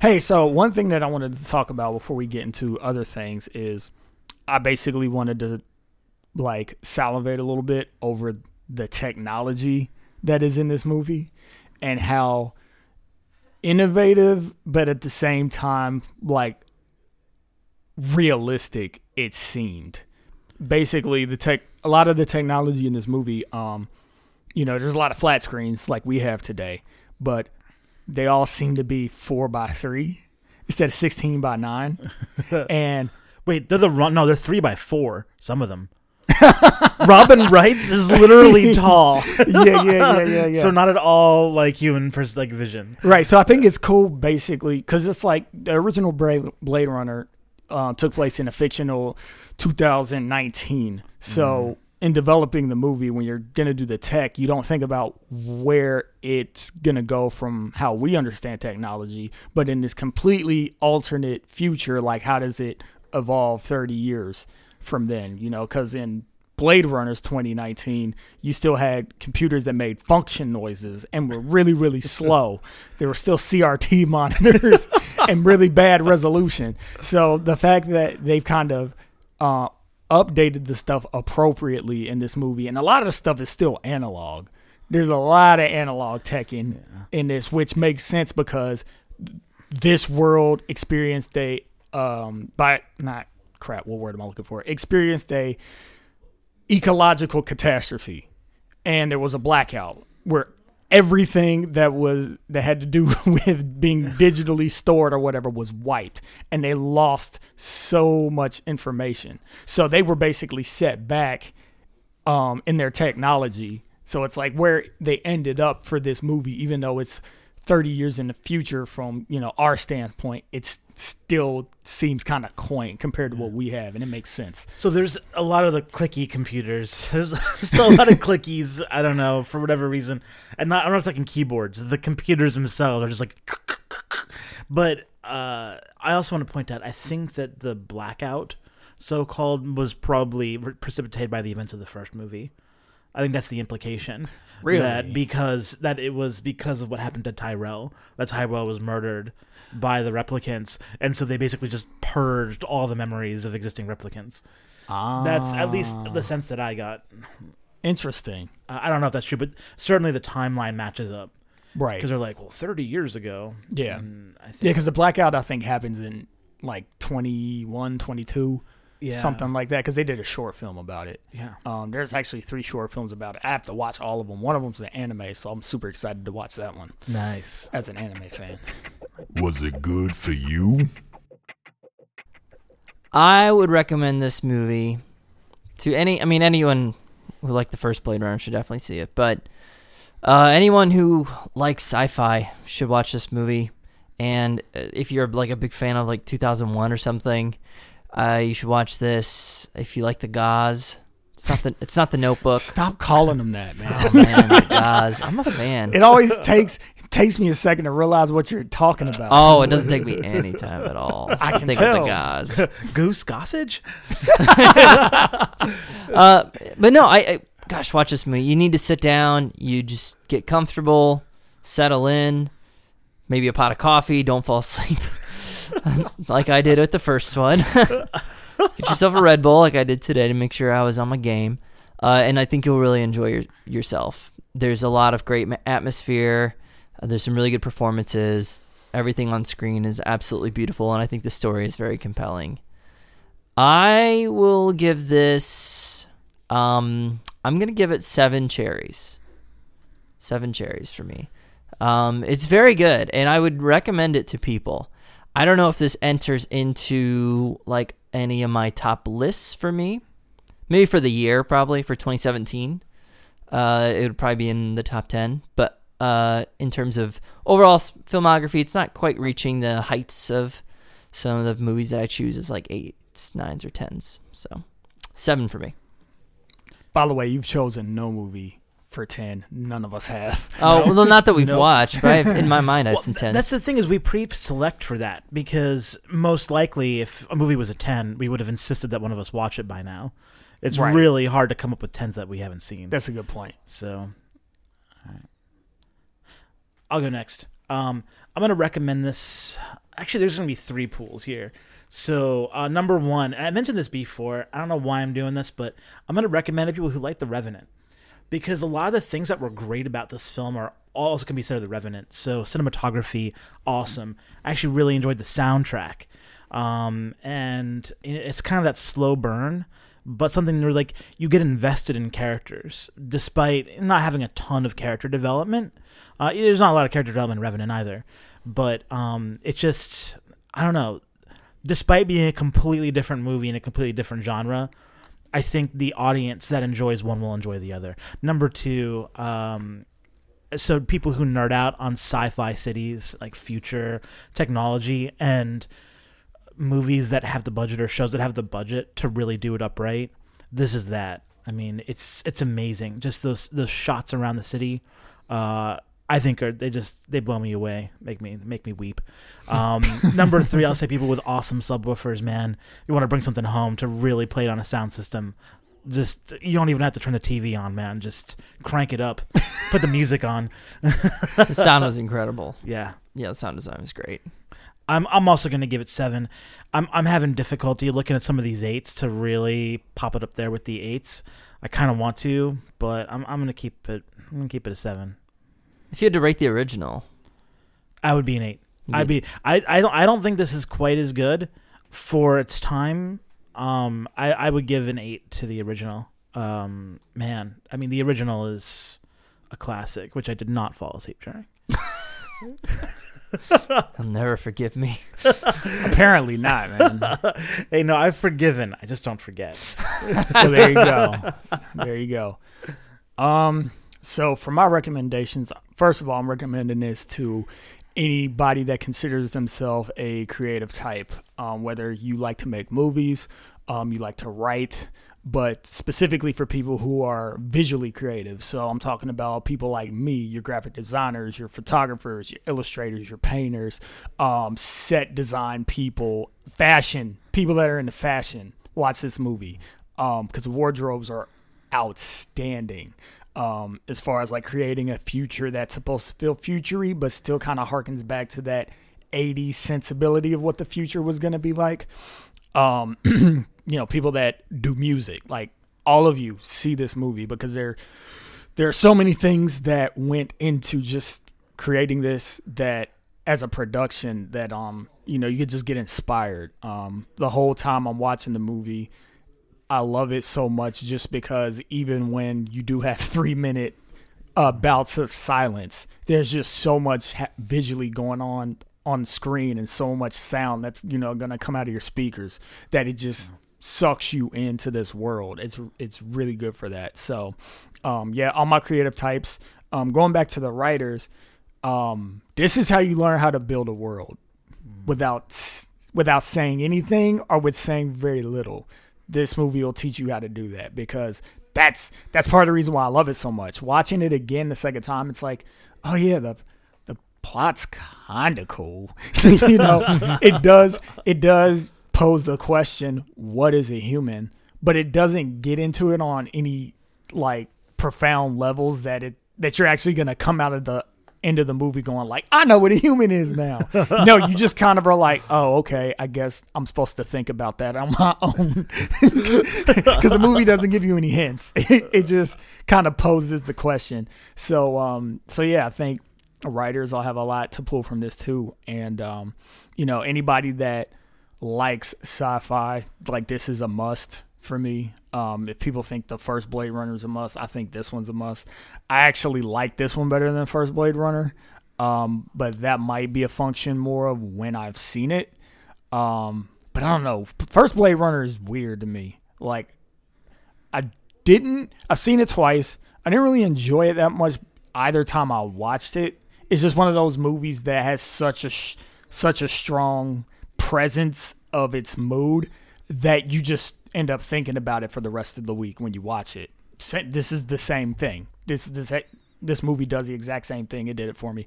hey, so one thing that I wanted to talk about before we get into other things is I basically wanted to like salivate a little bit over the technology that is in this movie and how innovative but at the same time like realistic it seemed basically the tech a lot of the technology in this movie um you know there's a lot of flat screens like we have today but they all seem to be four by three instead of 16 by nine and Wait, they're the run. No, they're three by four. Some of them. Robin Wright's is literally tall, yeah yeah yeah yeah yeah so not at all like human pers- like vision. right so i think it's cool basically because it's like the original blade runner uh, took place in a fictional 2019 so in developing the movie when you're going to do the tech you don't think about where it's going to go from how we understand technology but in this completely alternate future like how does it evolve 30 years from then you know? Because in blade runners 2019 you still had computers that made function noises and were really really slow. There were still crt monitors and really bad resolution. So the fact that they've kind of uh, updated the stuff appropriately in this movie, and a lot of the stuff is still analog. There's a lot of analog tech in in this, which makes sense because this world experienced a um by not crap. What word am I looking for? Experienced a ecological catastrophe, and there was a blackout where everything that was that had to do with being digitally stored or whatever was wiped and they lost so much information. So they were basically set back um in their technology. So it's like where they ended up for this movie even though it's 30 years in the future from you know our standpoint it still seems kind of quaint compared to what we have and it makes sense So there's a lot of the clicky computers. There's still a lot of clickies. I don't know for whatever reason, and not I'm not talking keyboards. The computers themselves are just like. But uh, I also want to point out. I think that the blackout, so called, was probably precipitated by the events of the first movie. I think that's the implication. Really? That because that it was because of what happened to Tyrell. That Tyrell was murdered by the replicants, and so they basically just purged all the memories of existing replicants. Ah. That's at least the sense that I got. interesting Uh, I don't know if that's true, but certainly the timeline matches up right because they're like, well, 30 years ago. Yeah. I Yeah, because the blackout I think happens in like 21, 22, yeah, something like that. Because they did a short film about it. Yeah. Um, there's actually three short films about it. I have to watch all of them. One of them's an anime, so I'm super excited to watch that one Nice. as an anime fan. Was it good for you? I would recommend this movie to any. I mean, anyone who liked the first Blade Runner should definitely see it. But uh, anyone who likes sci-fi should watch this movie. And uh, if you're like a big fan of like 2001 or something, uh, you should watch this. If you like the Gauze, it's not the it's not the Notebook. Stop calling them that, man. Oh man, the Gauze. I'm a fan. it always takes takes me a second to realize what you're talking about. Oh, it doesn't take me any time at all. I can think of tell. the Gauze. Goose Gossage? Uh, but no, I, I gosh, watch this movie. You need to sit down. You just get comfortable, settle in, maybe a pot of coffee. Don't fall asleep, like I did with the first one. get yourself a Red Bull, like I did today, to make sure I was on my game. Uh, and I think you'll really enjoy your, yourself. There's a lot of great atmosphere. Uh, there's some really good performances. Everything on screen is absolutely beautiful, and I think the story is very compelling. I will give this. Um, I'm gonna give it seven cherries. Seven cherries for me. Um, it's very good, and I would recommend it to people. I don't know if this enters into like any of my top lists for me. Maybe for the year, probably for 2017. Uh, it would probably be in the top 10. But uh, in terms of overall filmography, it's not quite reaching the heights of some of the movies that I choose as like eights, nines, or tens. So seven for me. By the way, you've chosen no movie for ten. None of us have. Oh, well, not that we've No. watched, but I have, in my mind, I have Well, some tens. That's the thing is we pre-select for that because most likely if a movie was a 10, we would have insisted that one of us watch it by now. It's Right. really hard to come up with 10s that we haven't seen. That's a good point. So, all right. I'll go next. Um, I'm going to recommend this. Actually, there's going to be three pools here. So, uh, number one, and I mentioned this before. I don't know why I'm doing this, but I'm going to recommend to people who like The Revenant because a lot of the things that were great about this film are also can be said of The Revenant. So, cinematography, awesome. I actually really enjoyed the soundtrack. Um, and it's kind of that slow burn, but something where like you get invested in characters despite not having a ton of character development. Uh, there's not a lot of character development in Revenant either, but um, it's just I don't know. Despite being a completely different movie in a completely different genre, I think the audience that enjoys one will enjoy the other. Number two, um, so people who nerd out on sci-fi cities like future technology and movies that have the budget or shows that have the budget to really do it upright this is that i mean it's it's amazing just those those shots around the city uh i think are they just they blow me away make me make me weep um number three i'll say people with awesome subwoofers man you want to bring something home to really play it on a sound system just you don't even have to turn the tv on man just crank it up put the music on The sound was incredible. yeah Yeah, the sound design was great. I'm I'm also going to give it seven. I'm I'm having difficulty looking at some of these eights to really pop it up there with the eights. I kind of want to, but I'm I'm going to keep it. I'm going to keep it a seven. If you had to rate the original, I would be an eight. I'd be. I I don't I don't think this is quite as good for its time. Um, I I would give an eight to the original. Um, man, I mean the original is a classic, which I did not fall asleep during. He'll never forgive me. Apparently not, man. hey, no, I've forgiven. I just don't forget. so there you go. There you go. Um, so for my recommendations, first of all, I'm recommending this to anybody that considers themselves a creative type. Um, whether you like to make movies, um, you like to write, but specifically for people who are visually creative. So I'm talking about people like me, your graphic designers, your photographers, your illustrators, your painters, um, set design people, fashion people that are into fashion. Watch this movie because the wardrobes are outstanding. Um, as far as like creating a future that's supposed to feel futury, but still kind of harkens back to that 80s sensibility of what the future was going to be like. Um, you know, people that do music, like all of you see this movie because there there are so many things that went into just creating this that as a production that um you know you could just get inspired. Um the whole time I'm watching the movie I love it so much just because even when you do have 3 minute uh bouts of silence there's just so much ha- visually going on on screen and so much sound that's you know going to come out of your speakers that it just sucks you into this world. It's it's really good for that. So, um, yeah, all my creative types. Um, going back to the writers, um, this is how you learn how to build a world without without saying anything or with saying very little. This movie will teach you how to do that because that's that's part of the reason why I love it so much. Watching it again the second time, it's like, oh yeah, the the plot's kind of cool. you know, it does it does pose the question, what is a human? But it doesn't get into it on any like profound levels that it that you're actually gonna come out of the end of the movie going like, I know what a human is now. no, you just kind of are like, oh, okay, I guess I'm supposed to think about that on my own because the movie doesn't give you any hints. It, it just kind of poses the question. So, um, so yeah, I think writers will have a lot to pull from this too, and um, you know, anybody that likes sci-fi, like this is a must for me. Um, if people think the first Blade Runner is a must, I think this one's a must. I actually like this one better than first Blade Runner, um, but that might be a function more of when I've seen it. Um, but I don't know. First Blade Runner is weird to me. Like, I didn't. I've seen it twice. I didn't really enjoy it that much either time I watched it. It's just one of those movies that has such a such a strong presence of its mood that you just end up thinking about it for the rest of the week when you watch it. This is the same thing. This this this movie does the exact same thing. It did it for me.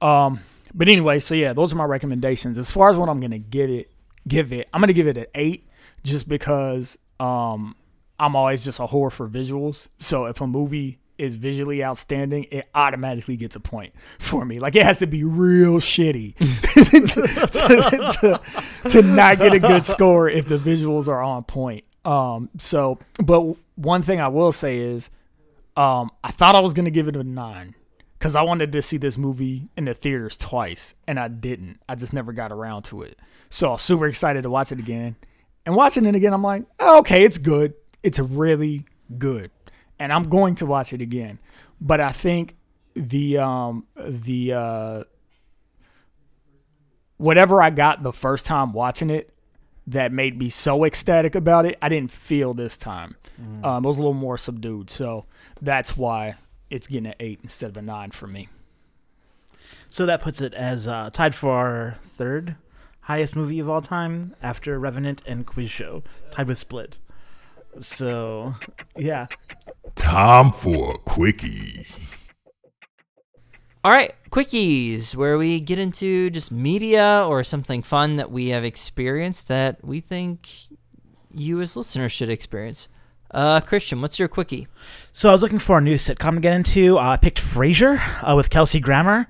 Um, but anyway, so yeah, those are my recommendations. As far as what I'm gonna get it, give it, I'm gonna give it an eight, just because um, I'm always just a whore for visuals. So if a movie is visually outstanding, it automatically gets a point for me. Like it has to be real shitty to, to, to not get a good score if the visuals are on point. Um, so, but one thing I will say is, um, I thought I was gonna give it a nine because I wanted to see this movie in the theaters twice, and I didn't. I just never got around to it. So I was super excited to watch it again. And watching it again, I'm like, oh, okay, it's good. It's really good, and I'm going to watch it again. But I think the um the uh whatever I got the first time watching it that made me so ecstatic about it, I didn't feel this time. Um, it was a little more subdued, so that's why it's getting an eight instead of a nine for me. So that puts it as uh, tied for our third highest movie of all time after Revenant and Quiz Show, tied with Split. So, yeah. Time for a quickie. All right, quickies, where we get into just media or something fun that we have experienced that we think you as listeners should experience. Uh, Christian, what's your quickie? So I was looking for a new sitcom to get into. Uh, I picked Frasier uh, with Kelsey Grammer.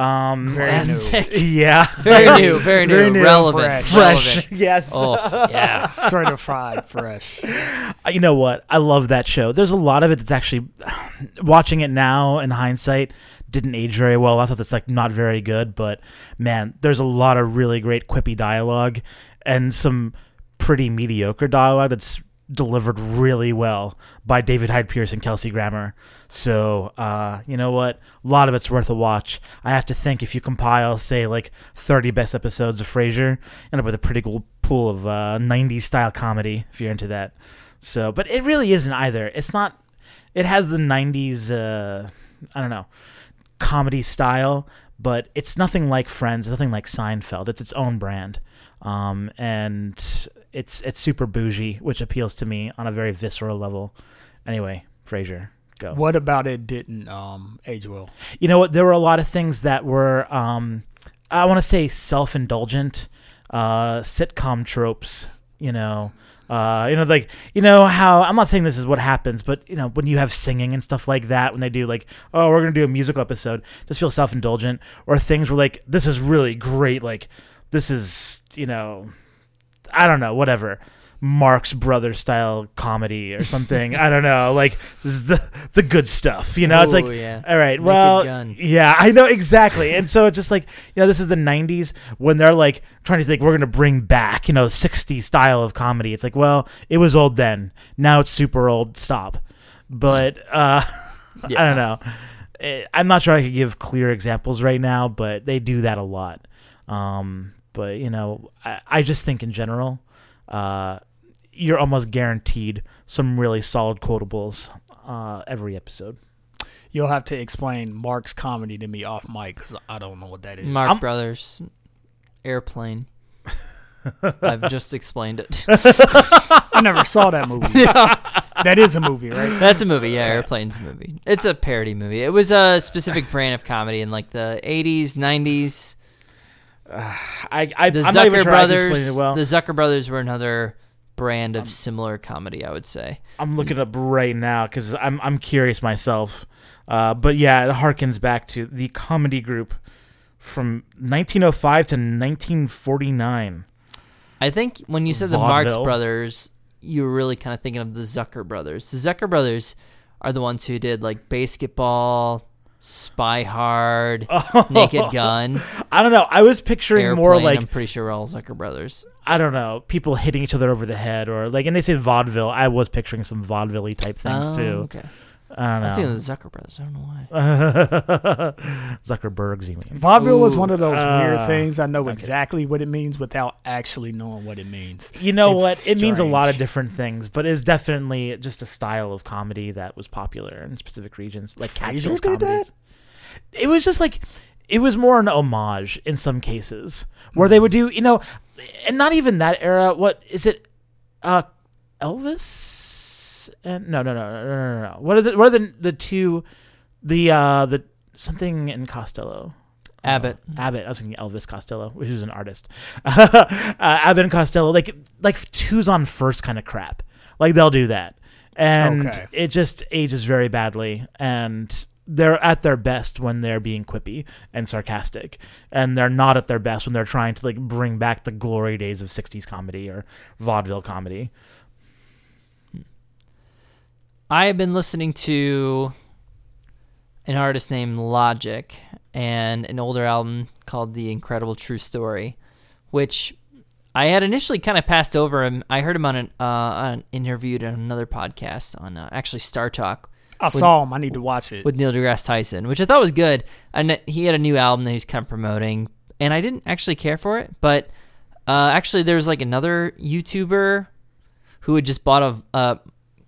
Um, Very and- Classic. Yeah. Very new, very new, Very new, relevant, fresh. Fresh. relevant. Yes. Oh yeah, Certified fresh. Uh, you know what? I love that show. There's a lot of it that's actually watching it now in hindsight didn't age very well. I thought that's like not very good, but man, there's a lot of really great quippy dialogue and some pretty mediocre dialogue that's delivered really well by David Hyde Pierce and Kelsey Grammer. So, uh, you know what? A lot of it's worth a watch. I have to think if you compile, say, like 30 best episodes of Frasier, end up with a pretty cool pool of uh, 90s style comedy if you're into that. So, but it really isn't either. It's not. It has the '90s. Uh, I don't know, comedy style, but it's nothing like Friends. Nothing like Seinfeld. It's its own brand, um, and it's it's super bougie, which appeals to me on a very visceral level. Anyway, Frasier, go. What about it didn't um, age well? You know what? There were a lot of things that were, um, I want to say, self indulgent, uh, sitcom tropes. You know, uh, you know, like you know how I'm not saying this is what happens, but you know when you have singing and stuff like that, when they do like, oh, we're gonna do a musical episode, just feel self indulgent, or things where like this is really great, like this is you know, I don't know, whatever. Marx Brothers style comedy or something. I don't know. Like this is the the good stuff. You know, it's like yeah. all right, Naked well, Gun. yeah, I know exactly. And so it's just like, you know, this is the 90s when they're like trying to think we're going to bring back, you know, 60s style of comedy. It's like, well, it was old then. Now it's super old. Stop. But uh I don't know. Eh, I'm not sure I could give clear examples right now, but they do that a lot. Um but you know, I, I just think in general, uh you're almost guaranteed some really solid quotables uh every episode. You'll have to explain Marx comedy to me off mic because I don't know what that is. Marx I'm- Brothers, Airplane. I've just explained it. I never saw that movie. That is a movie, right? That's a movie. Yeah, Airplane's a movie. It's a parody movie. It was a specific brand of comedy in like the 80s, 90s. I, I The I'm Zucker sure I can explain brothers. it well. The Zucker brothers were another brand of similar comedy, I would say. I'm looking up right now because I'm I'm curious myself. Uh, but yeah, it harkens back to the comedy group from 1905 to 1949. I think when you said the Marx brothers, you were really kind of thinking of the Zucker brothers. The Zucker brothers are the ones who did like BASEketball, Spy Hard, Naked Gun, I don't know. I was picturing Airplane. more like I'm pretty sure we're all Zucker brothers. I don't know, people hitting each other over the head or like, and they say vaudeville. I was picturing some vaudeville type things Oh, too. Okay. I I was thinking of the Zucker brothers. I don't know why. Zuckerbergs, you mean? Vaudeville is Ooh, one of those uh, weird things. I know okay. exactly what it means without actually knowing what it means. You know It's what? It means a lot of different things, but it's definitely just a style of comedy that was popular in specific regions, like Catskills did that? comedies. It was just like it was more an homage in some cases, where they would do, you know, and not even that era. What is it? Uh, Elvis? And no, no, no, no, no, no, no. What are the what are the the two? The uh the something in Costello. Abbott. Uh, Abbott. I was thinking Elvis Costello, which is an artist. uh, Abbott and Costello, like like twos on first kind of crap. Like they'll do that, and Okay. it just ages very badly. And they're at their best when they're being quippy and sarcastic, and they're not at their best when they're trying to like bring back the glory days of '60s comedy or vaudeville comedy. I have been listening to an artist named Logic and an older album called The Incredible True Story, which I had initially kind of passed over him. I heard him on an, uh, on an interviewed on another podcast on uh, actually Star Talk I saw him. I need to watch it. with Neil deGrasse Tyson, which I thought was good. And he had a new album that he's kind of promoting, and I didn't actually care for it. But uh, actually, there's like another YouTuber who had just bought a uh,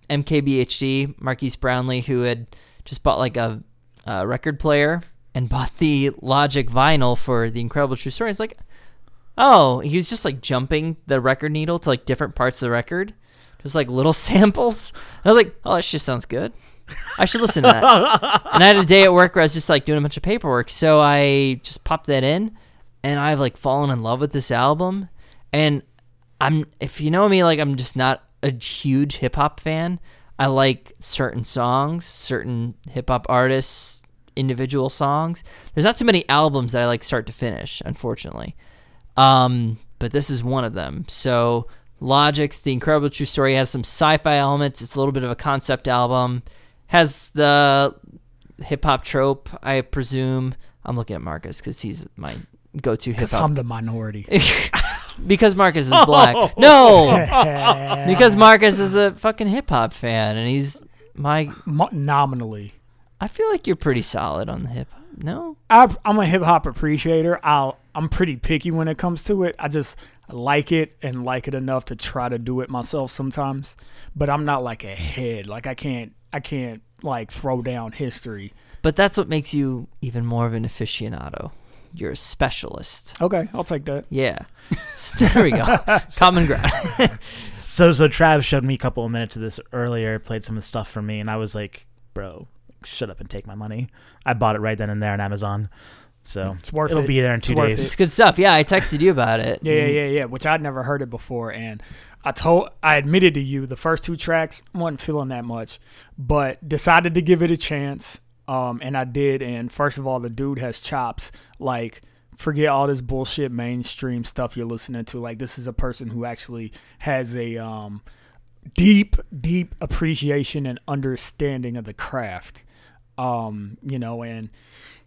MKBHD, Marques Brownlee, who had just bought like a, a record player and bought the Logic vinyl for the Incredible True Story. It's like, oh, he was just like jumping the record needle to like different parts of the record, just like little samples. And I was like, oh, that just sounds good. I should listen to that. and I had a day at work where I was just like doing a bunch of paperwork, so I just popped that in, and I've like fallen in love with this album. And I'm, if you know me, like I'm just not a huge hip hop fan. I like certain songs, certain hip hop artists, individual songs. There's not too many albums that I like start to finish, unfortunately. Um, but this is one of them. So Logic's The Incredible True Story has some sci-fi elements. It's a little bit of a concept album. Has the hip hop trope, I presume. I'm looking at Marcus because he's my go-to hip Because hop. I'm the minority. because Marcus is black. No, because Marcus is a fucking hip hop fan, and he's my. Mo- nominally. I feel like you're pretty solid on the hip hop. No, I, I'm a hip hop appreciator. I'll, I'm pretty picky when it comes to it. I just like it and like it enough to try to do it myself sometimes. But I'm not like a head. Like I can't, I can't like throw down history. but that's what makes you even more of an aficionado. You're a specialist. Okay, I'll take that. Yeah. So there we go. Common ground. So so Trav showed me a couple of minutes of this earlier, played some of the stuff for me, and I was like, bro, shut up and take my money. I bought it right then and there on Amazon. So It's worth it'll it. be there in two worth days. It's good stuff. Yeah, I texted you about it. Yeah, yeah, yeah, yeah. Which I'd never heard it before, and I told, I admitted to you the first two tracks wasn't feeling that much, but decided to give it a chance. Um, and I did. And first of all, the dude has chops. Like, forget all this bullshit mainstream stuff you're listening to. Like, this is a person who actually has a um deep, deep appreciation and understanding of the craft. Um, you know, and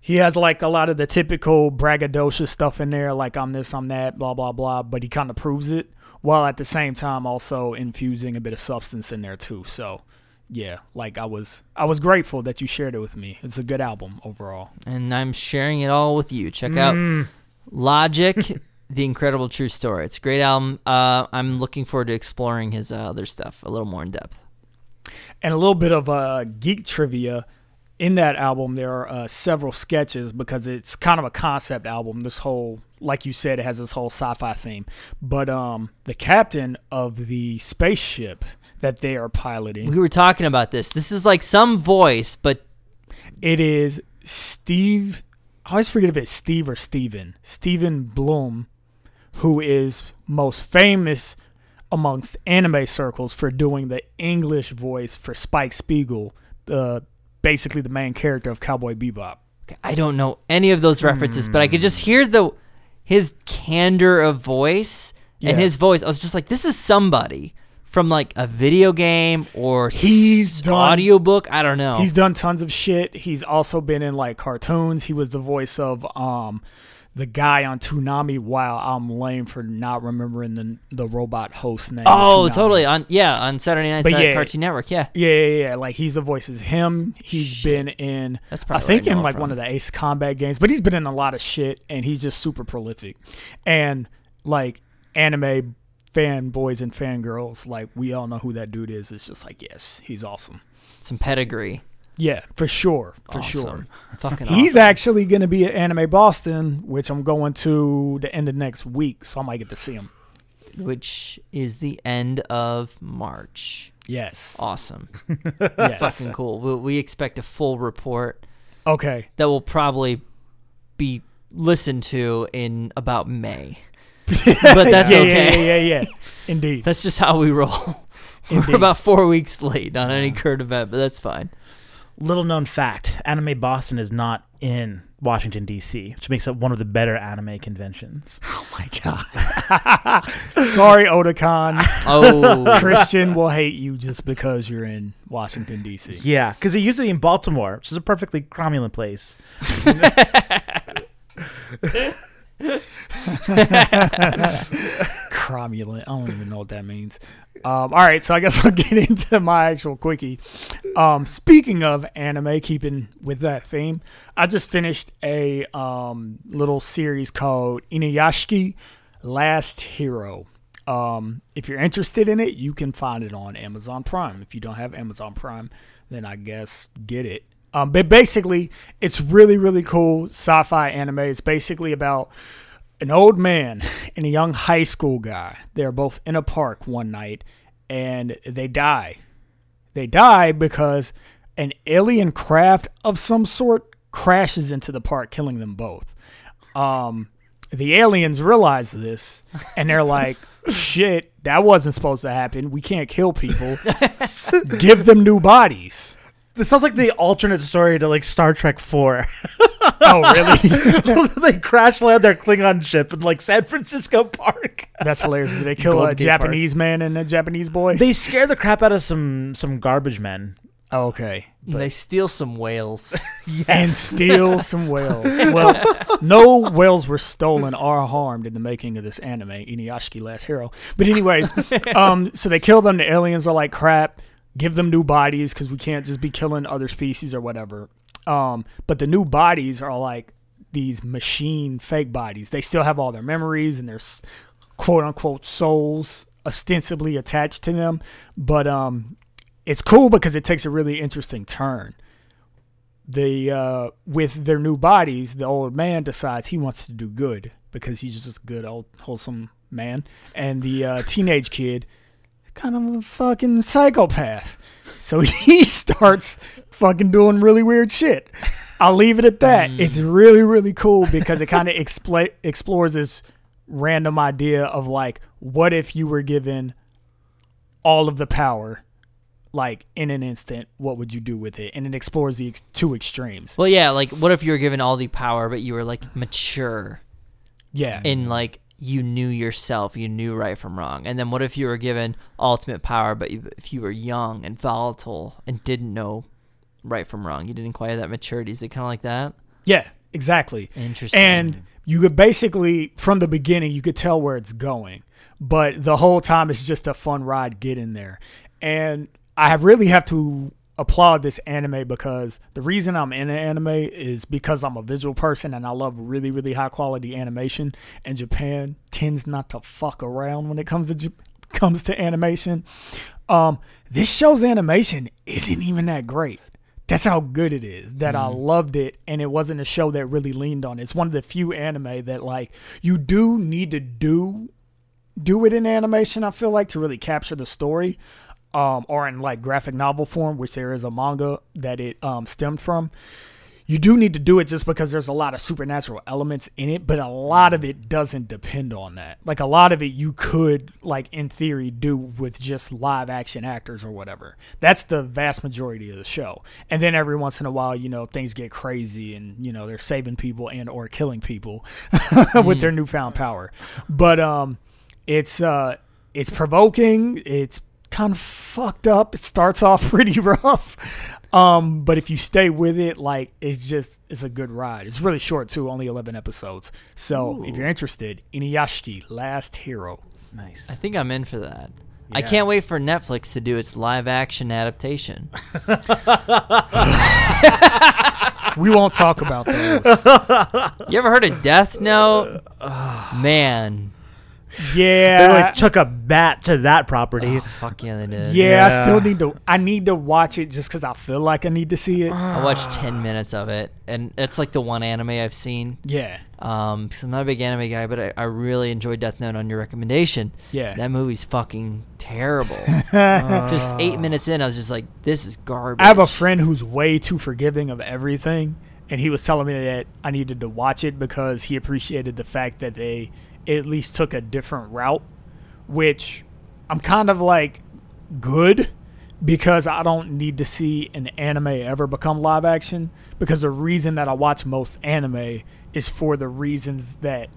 he has like a lot of the typical braggadocious stuff in there, like I'm this, I'm that, blah blah blah. But he kind of proves it, while at the same time also infusing a bit of substance in there too. So, yeah, like I was, I was grateful that you shared it with me. It's a good album overall. And I'm sharing it all with you. Check out Mm. Logic, The Incredible True Story. It's a great album. Uh, I'm looking forward to exploring his uh, other stuff a little more in depth. And a little bit of uh, geek trivia. In that album, there are uh, several sketches because it's kind of a concept album. This whole, like you said, it has this whole sci-fi theme. But um, the captain of the spaceship that they are piloting, We were talking about this. This is like some voice, but it is Steve. I always forget if it's Steve or Steven. Steven Blum, who is most famous amongst anime circles for doing the English voice for Spike Spiegel, the basically the main character of Cowboy Bebop. I don't know any of those references, but I could just hear the his candor of voice and Yeah. his voice. I was just like, this is somebody from like a video game or He's s- done- audiobook. I don't know. He's done tons of shit. He's also been in like cartoons. He was the voice of um the guy on Toonami. Wow, I'm lame for not remembering the the robot host name. oh, Toonami. totally on yeah on Saturday Night Night yeah. Cartoon Network. Yeah, Yeah, yeah, yeah. Like he's the voice is him. He's Shit. been in that's probably. I think where in like it one of the Ace Combat games, but he's been in a lot of shit and he's just super prolific. And like anime fanboys and fangirls, like we all know who that dude is. It's just like, yes, he's awesome. some pedigree. Yeah, for sure. For Awesome. sure. Fucking He's awesome. actually going to be at Anime Boston, which I'm going to the end of next week, so I might get to see him. which is the end of March. Yes. Awesome, yes. fucking cool. We, we expect a full report Okay. that will probably be listened to in about May. but that's yeah, okay. Yeah, yeah, yeah, yeah. Indeed. That's just how we roll. Indeed. We're about four weeks late on any current event, but that's fine. Little known fact: Anime Boston is not in Washington D.C., which makes it one of the better anime conventions. Oh my god. Sorry, Otakon. Oh, Christian will hate you just because you're in Washington D.C. Yeah, because it used to be in Baltimore, which is a perfectly cromulent place. Cromulent. I don't even know what that means. Um, all right, so I guess I'll get into my actual quickie. Um, speaking of anime, keeping with that theme, I just finished a um, little series called Inuyashiki Last Hero. Um, if you're interested in it, you can find it on Amazon Prime. If you don't have Amazon Prime, then I guess get it. Um, but basically, it's really, really cool sci fi anime. It's basically about an old man and a young high school guy. They're both in a park one night and they die. They die because an alien craft of some sort crashes into the park, killing them both. Um, the aliens realize this and they're like, shit, that wasn't supposed to happen. We can't kill people. Give them new bodies. This sounds like the alternate story to like Star Trek Four. Oh, really? they crash land their Klingon ship in like San Francisco Park. That's hilarious. Did they kill a Golden Gate Park. Japanese man and a Japanese boy? They scare the crap out of some some garbage men. Oh, okay. they steal some whales. and steal some whales. Well, no whales were stolen or harmed in the making of this anime, Inuyashiki Last Hero. But anyways, um, so they kill them. The aliens are like crap. Give them new bodies because we can't just be killing other species or whatever. Um, but the new bodies are like these machine fake bodies. They still have all their memories and their quote unquote souls ostensibly attached to them. But um, it's cool because it takes a really interesting turn the uh, with their new bodies, the old man decides he wants to do good because he's just a good old wholesome man, and the uh, teenage kid, kind of a fucking psychopath. So he starts fucking doing really weird shit. I'll leave it at that. Hmm. It's really really cool because it kind of expla- explores this random idea of like, what if you were given all of the power like in an instant, what would you do with it? And it explores the ex- two extremes. well, yeah, like what if you were given all the power, but you were like mature Yeah, in like you knew yourself, you knew right from wrong, and then what if you were given ultimate power, but you, if you were young and volatile and didn't know right from wrong, you didn't quite have that maturity. Is it kind of like that? yeah, exactly. Interesting. And you could basically, from the beginning, you could tell where it's going, but the whole time it's just a fun ride getting there. And I really have to applaud this anime because the reason I'm in an anime is because I'm a visual person and I love really, really high quality animation. And Japan tends not to fuck around when it comes to J- comes to animation. Um, this show's animation isn't even that great. That's how good it is. That I loved it, and it wasn't a show that really leaned on it. It's one of the few anime that like you do need to do do it in animation. I feel like to really capture the story, um, or in like graphic novel form, which there is a manga that it um, stemmed from. You do need to do it just because there's a lot of supernatural elements in it, but a lot of it doesn't depend on that. Like a lot of it you could like in theory do with just live action actors or whatever. That's the vast majority of the show. And then every once in a while, you know, things get crazy and you know, they're saving people and or killing people with their newfound power. But um it's uh it's provoking, it's kind of fucked up. It starts off pretty rough. Um, but if you stay with it, like it's just it's a good ride. It's really short too, only eleven episodes. So if you're interested, Inuyashiki, Last Hero. Nice. I think I'm in for that. I can't wait for Netflix to do its live action adaptation. We won't talk about those. You ever heard of Death Note? Man. They Yeah. like took a bat to that property. Oh, fuck yeah, they did. yeah, I still need to. I need to watch it just because I feel like I need to see it. I watched 10 minutes of it, and it's like the one anime I've seen. Yeah, Um, because I'm not a big anime guy, but I, I really enjoyed Death Note on your recommendation. yeah. That movie's fucking terrible. just eight minutes in, I was just like, this is garbage. I have a friend who's way too forgiving of everything, and he was telling me that I needed to watch it because he appreciated the fact that they at least took a different route, which I'm kind of like good because I don't need to see an anime ever become live action because the reason that I watch most anime is for the reasons that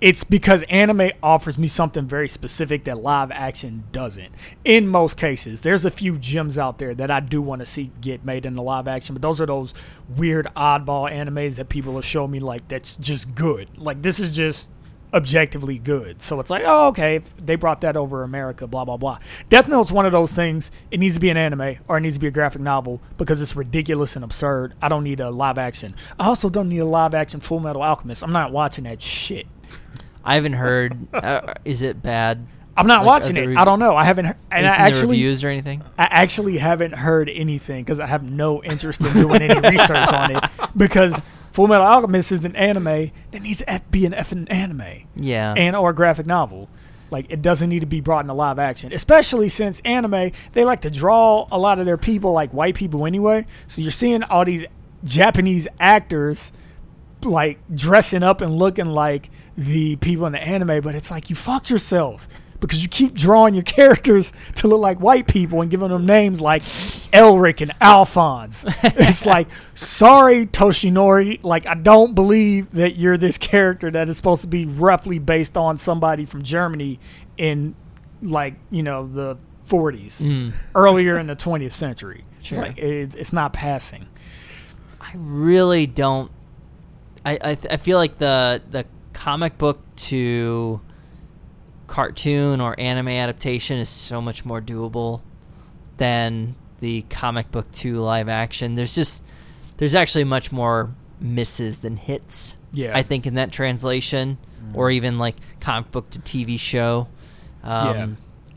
it's because anime offers me something very specific that live action doesn't. In most cases, there's a few gems out there that I do want to see get made into live action, but those are those weird oddball animes that people have shown me like that's just good. Like this is just objectively good. So it's like, oh, okay, they brought that over America, blah blah blah. Death Note's one of those things. It needs to be an anime or it needs to be a graphic novel because it's ridiculous and absurd. I don't need a live action. I also don't need a live action Full Metal Alchemist. I'm not watching that shit. I haven't heard. Uh, is it bad? I'm not Like, watching it. the I don't know. I haven't. he- And I Have you seen the actually, reviews or anything? I actually haven't heard anything because I have no interest in doing any research on it. Because Full Metal Alchemist is an anime that needs to be an effing anime Yeah. and or a graphic novel. Like it doesn't need to be brought into live action, especially since anime they like to draw a lot of their people like white people anyway. So you're seeing all these Japanese actors like dressing up and looking like the people in the anime, but it's like you fucked yourselves because you keep drawing your characters to look like white people and giving them names like Elric and Alphonse. it's like, sorry, Toshinori, like I don't believe that you're this character that is supposed to be roughly based on somebody from Germany in like you know the 40s, Mm. earlier in the 20th century. Sure. It's like it, it's not passing. I really don't. I I, th- I feel like the the comic book to cartoon or anime adaptation is so much more doable than the comic book to live action. There's just there's actually much more misses than hits. Yeah. I think in that translation, or even like comic book to TV show. Um, Yeah.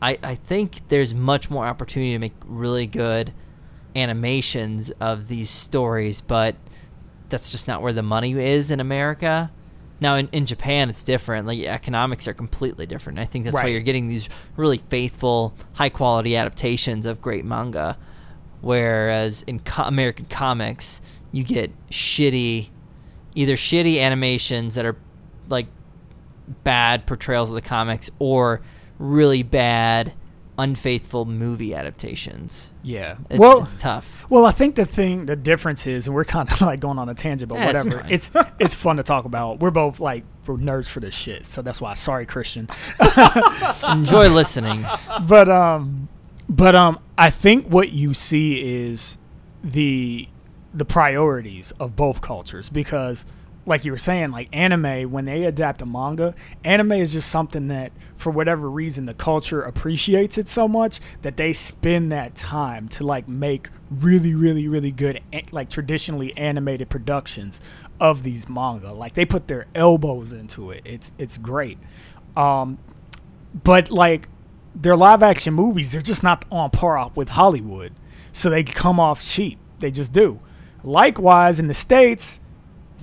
I I think there's much more opportunity to make really good animations of these stories, but that's just not where the money is in America. Now in, in Japan it's different. Like economics are completely different. I think that's why you're getting these really faithful, high quality adaptations of great manga. Whereas in co- American comics, you get shitty, either shitty animations that are like bad portrayals of the comics or really bad, unfaithful movie adaptations. Yeah. It's, well, it's tough. Well, I think the thing, the difference is, and we're kind of like going on a tangent, but Yeah, whatever. fine. It's it's fun to talk about. We're both like we're nerds for this shit, so that's why. Sorry, Christian. Enjoy listening. But um, but um, I think what you see is the the priorities of both cultures because, like you were saying, like anime when they adapt a manga, anime is just something that for whatever reason the culture appreciates it so much that they spend that time to like make really really really good like traditionally animated productions of these manga. Like they put their elbows into it. It's it's great. Um but like their live action movies they're just not on par with hollywood. So they come off cheap. They just do. Likewise in the states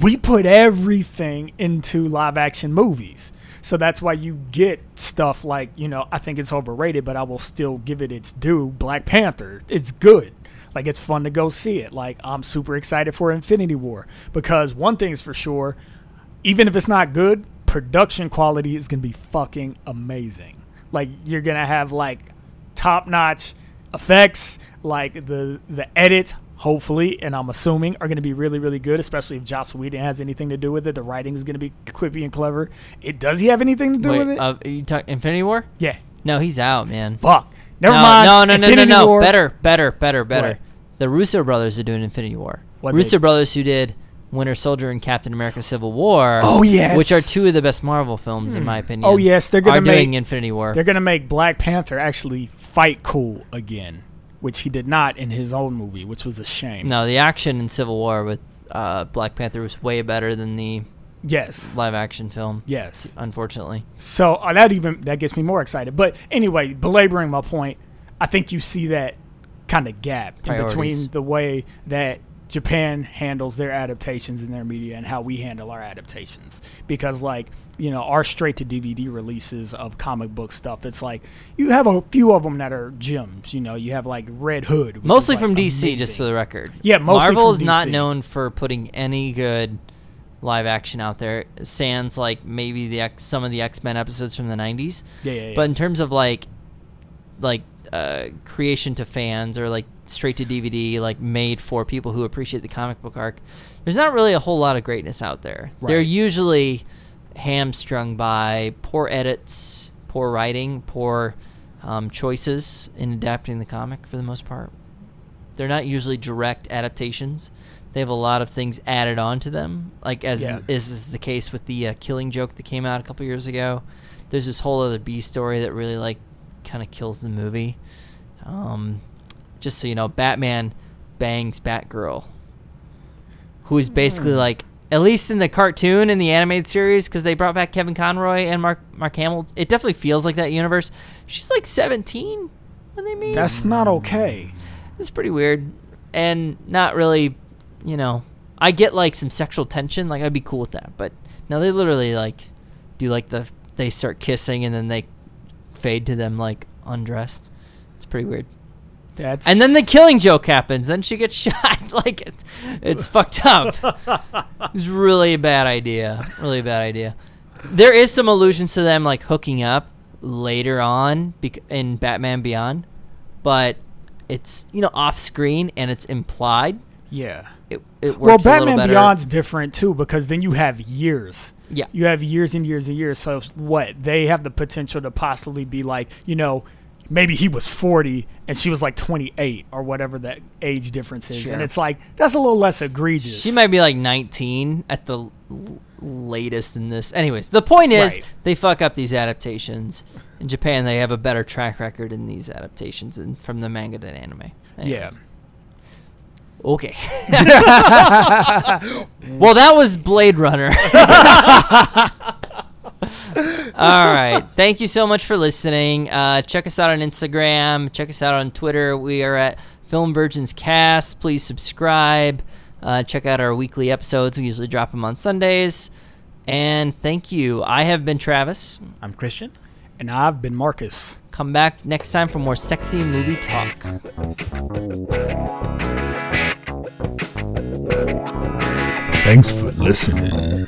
we put everything into live action movies. So that's why you get stuff like you know i think it's overrated but i will still give it its due. Black panther it's good. Like it's fun to go see it. Like i'm super excited for infinity war because one thing's for sure even if it's not good, production quality is gonna be fucking amazing. Like you're gonna have like top notch effects, like the the edits, hopefully, and I'm assuming are gonna be really really good, especially if Joss Whedon has anything to do with it. The writing is gonna be quippy and clever. It does he have anything to do Wait, with it? uh, you talk Infinity War? yeah. No, he's out, man. Fuck. Never no, mind. No, no, no, no, no. War- Better, better, better, better. What? The Russo brothers are doing Infinity War. What'd Russo they- brothers who did Winter Soldier and Captain America: Civil War. Oh, yes. which are two of the best Marvel films in my opinion. Oh, yes, they're are doing make- Infinity War. They're gonna make Black Panther actually fight cool again, which he did not in his own movie, which was a shame. No, the action in Civil War with uh, Black Panther was way better than the Yes. live action film. Yes. Unfortunately, So uh, that even that gets me more excited. But anyway, belaboring my point, I think you see that kind of gap in between the way that Japan handles their adaptations in their media and how we handle our adaptations. Because like you know our straight to DVD releases of comic book stuff, it's like you have a few of them that are gems. You know, you have like Red Hood, mostly like, from DC, just for the record. Yeah, mostly Marvel is not known for putting any good live action out there. Sans like maybe the X, some of the X Men episodes from the '90s. yeah, yeah, yeah. But in terms of like, like uh, creation to fans or like straight to DVD, like made for people who appreciate the comic book arc, there's not really a whole lot of greatness out there. They're usually hamstrung by poor edits, poor writing, poor um, choices in adapting the comic for the most part. They're not usually direct adaptations. they have a lot of things added on to them, like as Yeah. is, is the case with the uh, Killing Joke that came out a couple years ago. There's this whole other B story that really like kind of kills the movie. Um, just so you know, Batman bangs Batgirl, who is basically Hmm. like at least in the cartoon in the animated series because they brought back Kevin Conroy and Mark Mark Hamill. It definitely feels like that universe. She's like 17 when they meet. That's not okay. It's pretty weird and not really, you know. I get like some sexual tension, like I'd be cool with that, but no, they literally like do like the they start kissing and then they fade to them like undressed. It's pretty weird. That's And then the killing joke happens. Then she gets shot. like it's it's fucked up. It's really a bad idea. Really a bad idea. There is some allusions to them like hooking up later on bec- in Batman Beyond, but it's you know off screen and it's implied. yeah. It it Well, works a little Batman. Beyond's different too because then you have years. Yeah. You have years and years and years. So what? They have the potential to possibly be like, you know, maybe he was 40 and she was like 28 or whatever that age difference is. Sure. And it's like that's a little less egregious. She might be like 19 at the l- latest in this. Anyways, the point is Right. they fuck up these adaptations. In Japan, they have a better track record in these adaptations and from the manga to anime. Yeah. Okay. well, that was Blade Runner. All right. Thank you so much for listening. Uh, check us out on Instagram. Check us out on Twitter. We are at Film Virgins Cast. Please subscribe. Uh, check out our weekly episodes. We usually drop them on Sundays. And thank you. I have been Travis. I'm Christian. And I've been Marcus. Come back next time for more sexy movie talk. Thanks for listening